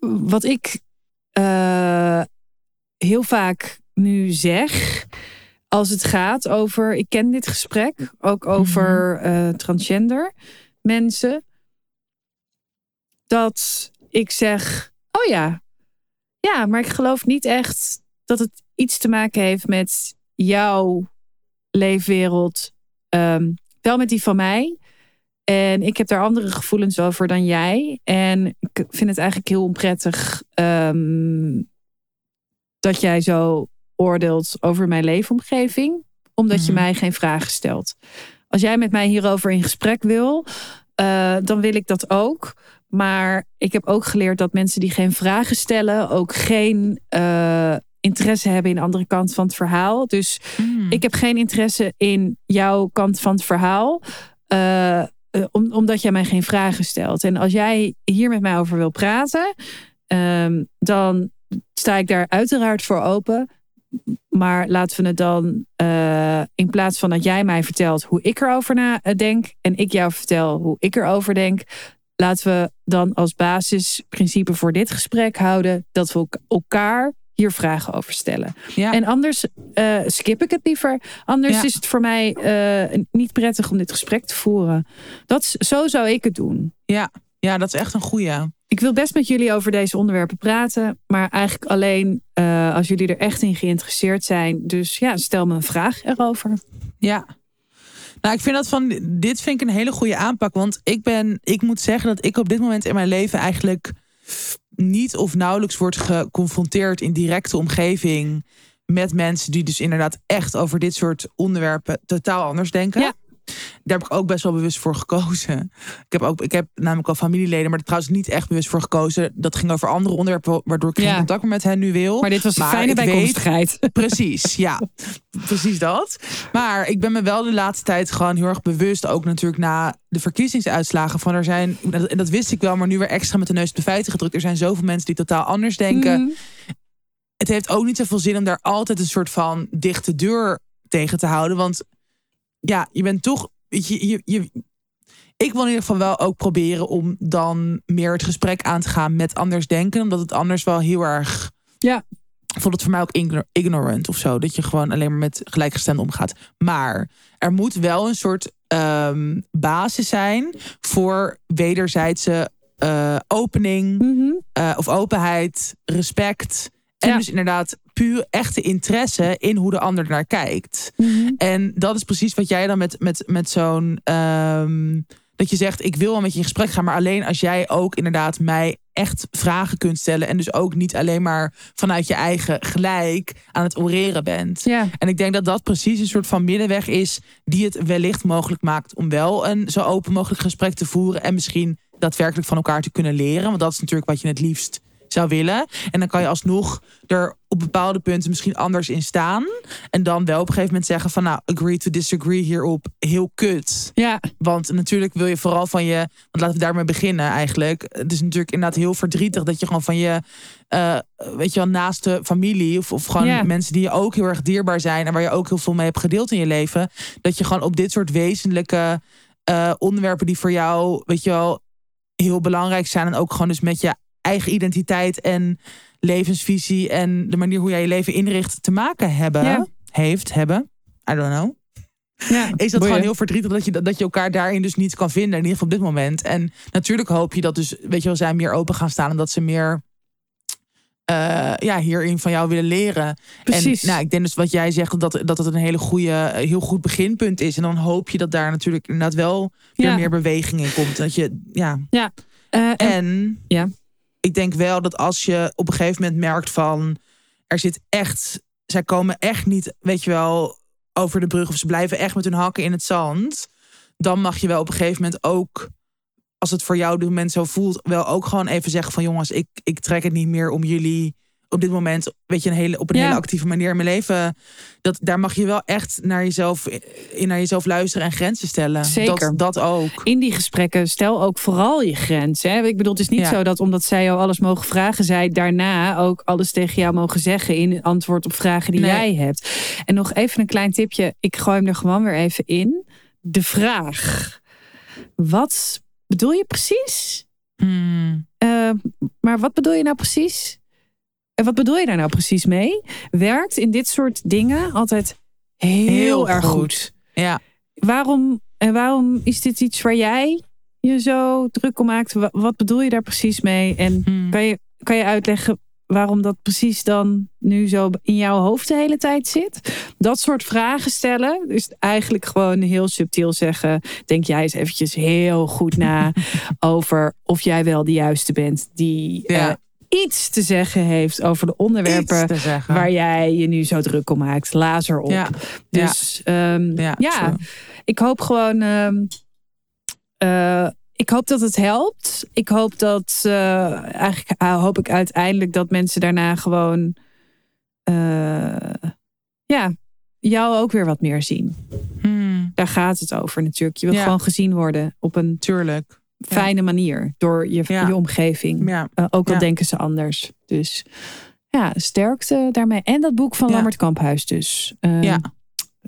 wat ik eh, heel vaak nu zeg. Als het gaat over, ik ken dit gesprek, ook over eh, transgender mensen dat ik zeg: Oh ja, ja, maar ik geloof niet echt dat het iets te maken heeft met jouw leefwereld. Ehm, wel met die van mij. En ik heb daar andere gevoelens over dan jij. En ik vind het eigenlijk heel onprettig ehm, dat jij zo oordeelt over mijn leefomgeving, omdat je Mhm. mij geen vragen stelt. Als jij met mij hierover in gesprek wil, eh, dan wil ik dat ook. Maar ik heb ook geleerd dat mensen die geen vragen stellen ook geen eh, interesse hebben in de andere kant van het verhaal. Dus Mm. ik heb geen interesse in jouw kant van het verhaal. eh, om, omdat jij mij geen vragen stelt. En als jij hier met mij over wil praten, ehm, dan sta ik daar uiteraard voor open. Maar laten we het dan, eh, in plaats van dat jij mij vertelt hoe ik erover na eh, denk en ik jou vertel hoe ik erover denk, laten we dan als basisprincipe voor dit gesprek houden dat we elk- elkaar hier vragen over stellen. ja. En anders eh, skip ik het liever. Anders Ja. is het voor mij niet prettig om dit gesprek te voeren. Dat, is- zo zou ik het doen. ja, ja, dat is echt een goeie. Ik wil best met jullie over deze onderwerpen praten. Maar eigenlijk alleen eh, als jullie er echt in geïnteresseerd zijn. Dus ja, stel me een vraag erover. Ja. Nou, ik vind dat van dit vind ik een hele goede aanpak. Want ik ben, ik moet zeggen dat ik op dit moment in mijn leven eigenlijk niet of nauwelijks word geconfronteerd in directe omgeving met mensen die dus inderdaad echt over dit soort onderwerpen totaal anders denken. Ja. Daar heb ik ook best wel bewust voor gekozen. Ik heb, ook, ik heb namelijk al familieleden, maar er trouwens niet echt bewust voor gekozen. Dat ging over andere onderwerpen, waardoor ik geen Ja. contact meer met hen nu wil. Maar dit was een fijne weet- bijkomstigheid. Precies, ja. Precies dat. Maar ik ben me wel de laatste tijd gewoon heel erg bewust, ook natuurlijk na de verkiezingsuitslagen, van er zijn, en dat wist ik wel, maar nu weer extra met de neus op de feiten gedrukt. Er zijn zoveel mensen die totaal anders denken. Mhm. Het heeft ook niet zoveel zin om daar altijd een soort van dichte deur tegen te houden. Want ja, je bent toch, weet je, je, je ik wil in ieder geval wel ook proberen om dan meer het gesprek aan te gaan met anders denken. Omdat het anders wel heel erg. Ja. Vond het voor mij ook igno- ignorant of zo. Dat je gewoon alleen maar met gelijkgestemden omgaat. Maar er moet wel een soort ehm, basis zijn voor wederzijdse eh, opening Mhm. eh, of openheid, respect. En Ja. dus inderdaad puur echte interesse in hoe de ander naar kijkt. Mhm. En dat is precies wat jij dan met, met, met zo'n. ehm, dat je zegt, ik wil wel met je in gesprek gaan, maar alleen als jij ook inderdaad mij echt vragen kunt stellen. En dus ook niet alleen maar vanuit je eigen gelijk aan het oreren bent. Ja. En ik denk dat dat precies een soort van middenweg is die het wellicht mogelijk maakt om wel een zo open mogelijk gesprek te voeren. En misschien daadwerkelijk van elkaar te kunnen leren. Want dat is natuurlijk wat je het liefst zou willen. En dan kan je alsnog er op bepaalde punten misschien anders in staan. En dan wel op een gegeven moment zeggen van nou, agree to disagree hierop. Heel kut. Ja. Want natuurlijk wil je vooral van je. Want laten we daarmee beginnen eigenlijk. Het is natuurlijk inderdaad heel verdrietig dat je gewoon van je. eh, weet je wel, naaste familie. Of, of gewoon Ja. mensen die je ook heel erg dierbaar zijn. En waar je ook heel veel mee hebt gedeeld in je leven. Dat je gewoon op dit soort wezenlijke eh, onderwerpen die voor jou, weet je wel, heel belangrijk zijn. En ook gewoon dus met je eigen identiteit en levensvisie. En de manier hoe jij je leven inricht te maken hebben. Ja. Heeft, hebben. I don't know ja. is dat Boeien. gewoon heel verdrietig dat je, dat je elkaar daarin dus niet kan vinden. In ieder geval op dit moment. En natuurlijk hoop je dat dus, weet je wel, zij meer open gaan staan. En dat ze meer eh, ja, hierin van jou willen leren. Precies. En nou, ik denk dus wat jij zegt, dat, dat het een hele goede, heel goed beginpunt is. En dan hoop je dat daar natuurlijk inderdaad wel weer Ja. meer beweging in komt. Dat je, ja. Eh, en- En Ja. Ik denk wel dat als je op een gegeven moment merkt van... er zit echt, zij komen echt niet, weet je wel, over de brug of ze blijven echt met hun hakken in het zand. Dan mag je wel op een gegeven moment ook, als het voor jou dit moment zo voelt, wel ook gewoon even zeggen van jongens, ik, ik trek het niet meer om jullie op dit moment, weet je, een hele, op een Ja. hele actieve manier in mijn leven. Dat, daar mag je wel echt naar jezelf, in naar jezelf luisteren en grenzen stellen. Zeker. Dat, dat ook. in die gesprekken stel ook vooral je grens. Hè? Ik bedoel, het is niet Ja. zo dat omdat zij jou alles mogen vragen, zij daarna ook alles tegen jou mogen zeggen in antwoord op vragen die Nee. jij hebt. En nog even een klein tipje. Ik gooi hem er gewoon weer even in. De vraag. Wat bedoel je precies? Hmm. Eh, maar wat bedoel je nou precies? En wat bedoel je daar nou precies mee? Werkt in dit soort dingen altijd heel, Heel erg goed. goed. Ja. Waarom, en waarom is dit iets waar jij je zo druk om maakt? Wa- Wat bedoel je daar precies mee? En Hmm. kan je, kan je uitleggen waarom dat precies dan nu zo in jouw hoofd de hele tijd zit? Dat soort vragen stellen. Dus eigenlijk gewoon heel subtiel zeggen. Denk jij eens eventjes heel goed na over of jij wel de juiste bent die Ja. eh, iets te zeggen heeft over de onderwerpen waar jij je nu zo druk om maakt. Lazer op. Ja. Dus ehm, Ja, ja, ik hoop gewoon. ehm, eh, ik hoop dat het helpt. Ik hoop dat. eh, eigenlijk eh, hoop ik uiteindelijk dat mensen daarna gewoon. ja, jou ook weer wat meer zien. Hmm. Daar gaat het over natuurlijk. Je wil gewoon gezien worden op een Tuurlijk. Fijne manier door je, je omgeving. Eh, ook al denken ze anders. Dus ja, sterkte daarmee. En dat boek van Ja. Lammert Kamphuis dus. Eh, Ja.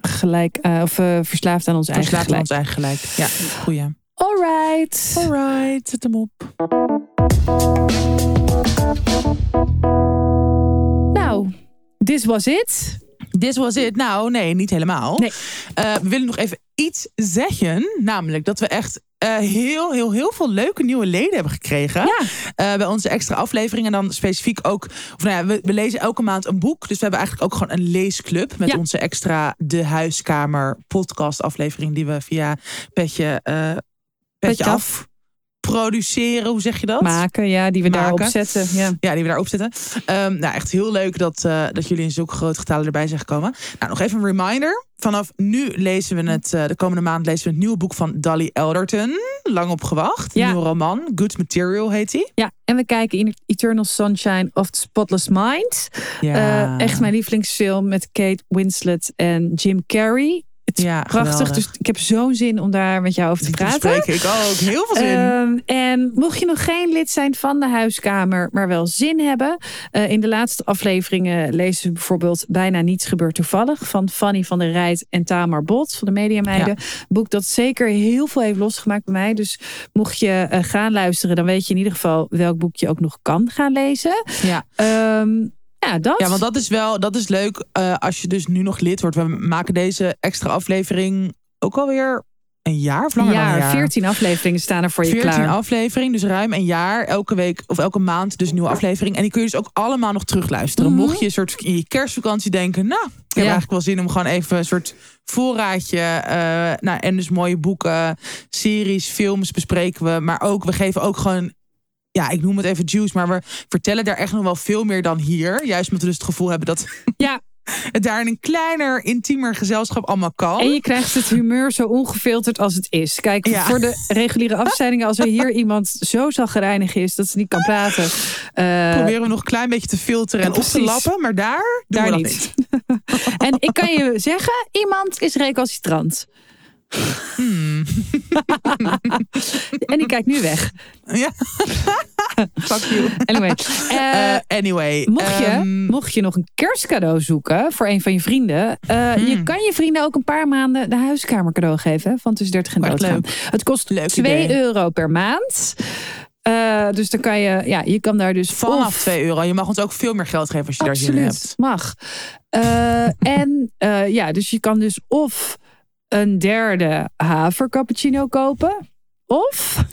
Gelijk, eh, of eh, verslaafd aan ons eigen gelijk. ons eigen gelijk. Ja, goeie. Alright. Alright, zet hem op. Nou, this was it. This was it. Nou, nee, niet helemaal. Nee. We willen nog even iets zeggen. Namelijk dat we echt eh, heel, heel, heel veel leuke nieuwe leden hebben gekregen. Ja. Eh, bij onze extra afleveringen. En dan specifiek ook. Of nou ja, we, we lezen elke maand een boek. Dus we hebben eigenlijk ook gewoon een leesclub. Met Ja. onze extra De Huiskamer podcast aflevering. Die we via Petje, eh, petje, Petje af. Af. Produceren. Hoe zeg je dat? Maken, ja, die we Maken. daarop zetten. Ja. Ja, die we daarop zetten. Ehm, nou, echt heel leuk dat, eh, dat jullie in zulke grote getalen erbij zijn gekomen. Nou, nog even een reminder. Vanaf nu lezen we het, eh, de komende maand lezen we het nieuwe boek van Dolly Elderton. Lang op gewacht. Ja. Nieuwe roman. Good Material heet die. ja, en we kijken in Eternal Sunshine of the Spotless Mind. Ja. Eh, echt mijn lievelingsfilm met Kate Winslet en Jim Carrey. Het is Ja, prachtig, geweldig. dus ik heb zo'n zin om daar met jou over te Te praten. Ik ook. Heel veel zin. Ehm, en mocht je nog geen lid zijn van de huiskamer, maar wel zin hebben. eh, in de laatste afleveringen lezen we bijvoorbeeld Bijna Niets Gebeurt Toevallig. Van Fanny van der Rijt en Tamar Bot van de Mediameiden. Boek dat zeker heel veel heeft losgemaakt bij mij. Dus mocht je eh, gaan luisteren, dan weet je in ieder geval welk boek je ook nog kan gaan lezen. ja. Ehm, ja, dat. ja, want dat is wel dat is leuk eh, als je dus nu nog lid wordt. We maken deze extra aflevering ook alweer een jaar of langer dan een jaar, jaar. 14 afleveringen staan er voor je 14 klaar. aflevering, dus ruim een jaar. Elke week of elke maand dus een nieuwe aflevering. En die kun je dus ook allemaal nog terugluisteren. Mhm. Mocht je een soort in je kerstvakantie denken... nou, ik heb Ja. eigenlijk wel zin om gewoon even een soort voorraadje... eh, nou, en dus mooie boeken, series, films bespreken we. Maar ook, we geven ook gewoon... Ja, ik noem het even juice, maar we vertellen daar echt nog wel veel meer dan hier. Juist omdat we dus het gevoel hebben dat Ja, het daar in een kleiner, intiemer gezelschap allemaal kan. En je krijgt het humeur zo ongefilterd als het is. Kijk, Ja. voor de reguliere afzendingen, als er hier iemand zo zagrijnig is dat ze niet kan praten. eh, Proberen we nog een klein beetje te filteren en op te lappen. Maar daar daar niet. niet. en ik kan je zeggen, iemand is recalcitrant. Hmm. En die kijkt nu weg. Ja. Fuck you. Anyway, eh, Eh, anyway. mocht, je, ehm, mocht je nog een kerstcadeau zoeken voor een van je vrienden. eh, Hmm. Je kan je vrienden ook een paar maanden de huiskamer cadeau geven. Van tussen 30 en doodgaan. Het kost Leuk 2 idee. euro per maand. Dus dan kan je, ja, je kan daar dus vanaf of- 2 euro. Je mag ons ook veel meer geld geven als je daar zin in Absoluut, hebt. mag. En ja, dus je kan dus of een derde haver cappuccino kopen. Of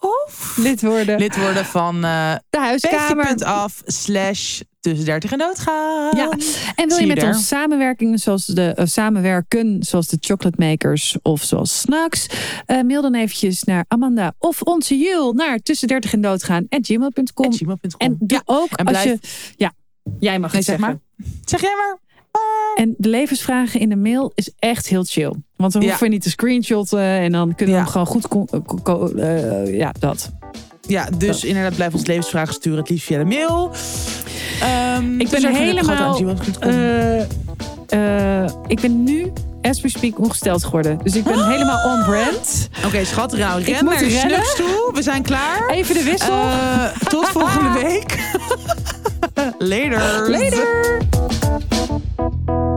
Of lid worden. lid worden van eh de huiskamer. petje.af slash tussen 30 en doodgaan. Ja, en wil je je met ons samenwerken zoals de, eh, samenwerken zoals de chocolate makers of zoals snacks? eh, mail dan eventjes naar Amanda of onze Jul naar tussen 30 en doodgaan at gmail.com. gmail.com. En doe ja, ook en als blijf- je. Ja, Jij mag Nee, het zeg zeggen. maar. Zeg jij maar. En de levensvragen in de mail is echt heel chill. Want dan Ja. hoeven we niet te screenshotten. En dan kunnen we hem gewoon goed... eh, ja, dat. Ja, dus inderdaad blijf ons levensvragen sturen. Het liefst via de mail. Ehm, Ik ben zorg helemaal... eh, eh, ik ben nu, as we speak, ongesteld geworden. Dus ik ben helemaal on brand. Oké, schat, nou, ren moet naar je rennen. snups toe. We zijn klaar. Even de wissel. Tot volgende week. Later. Later. you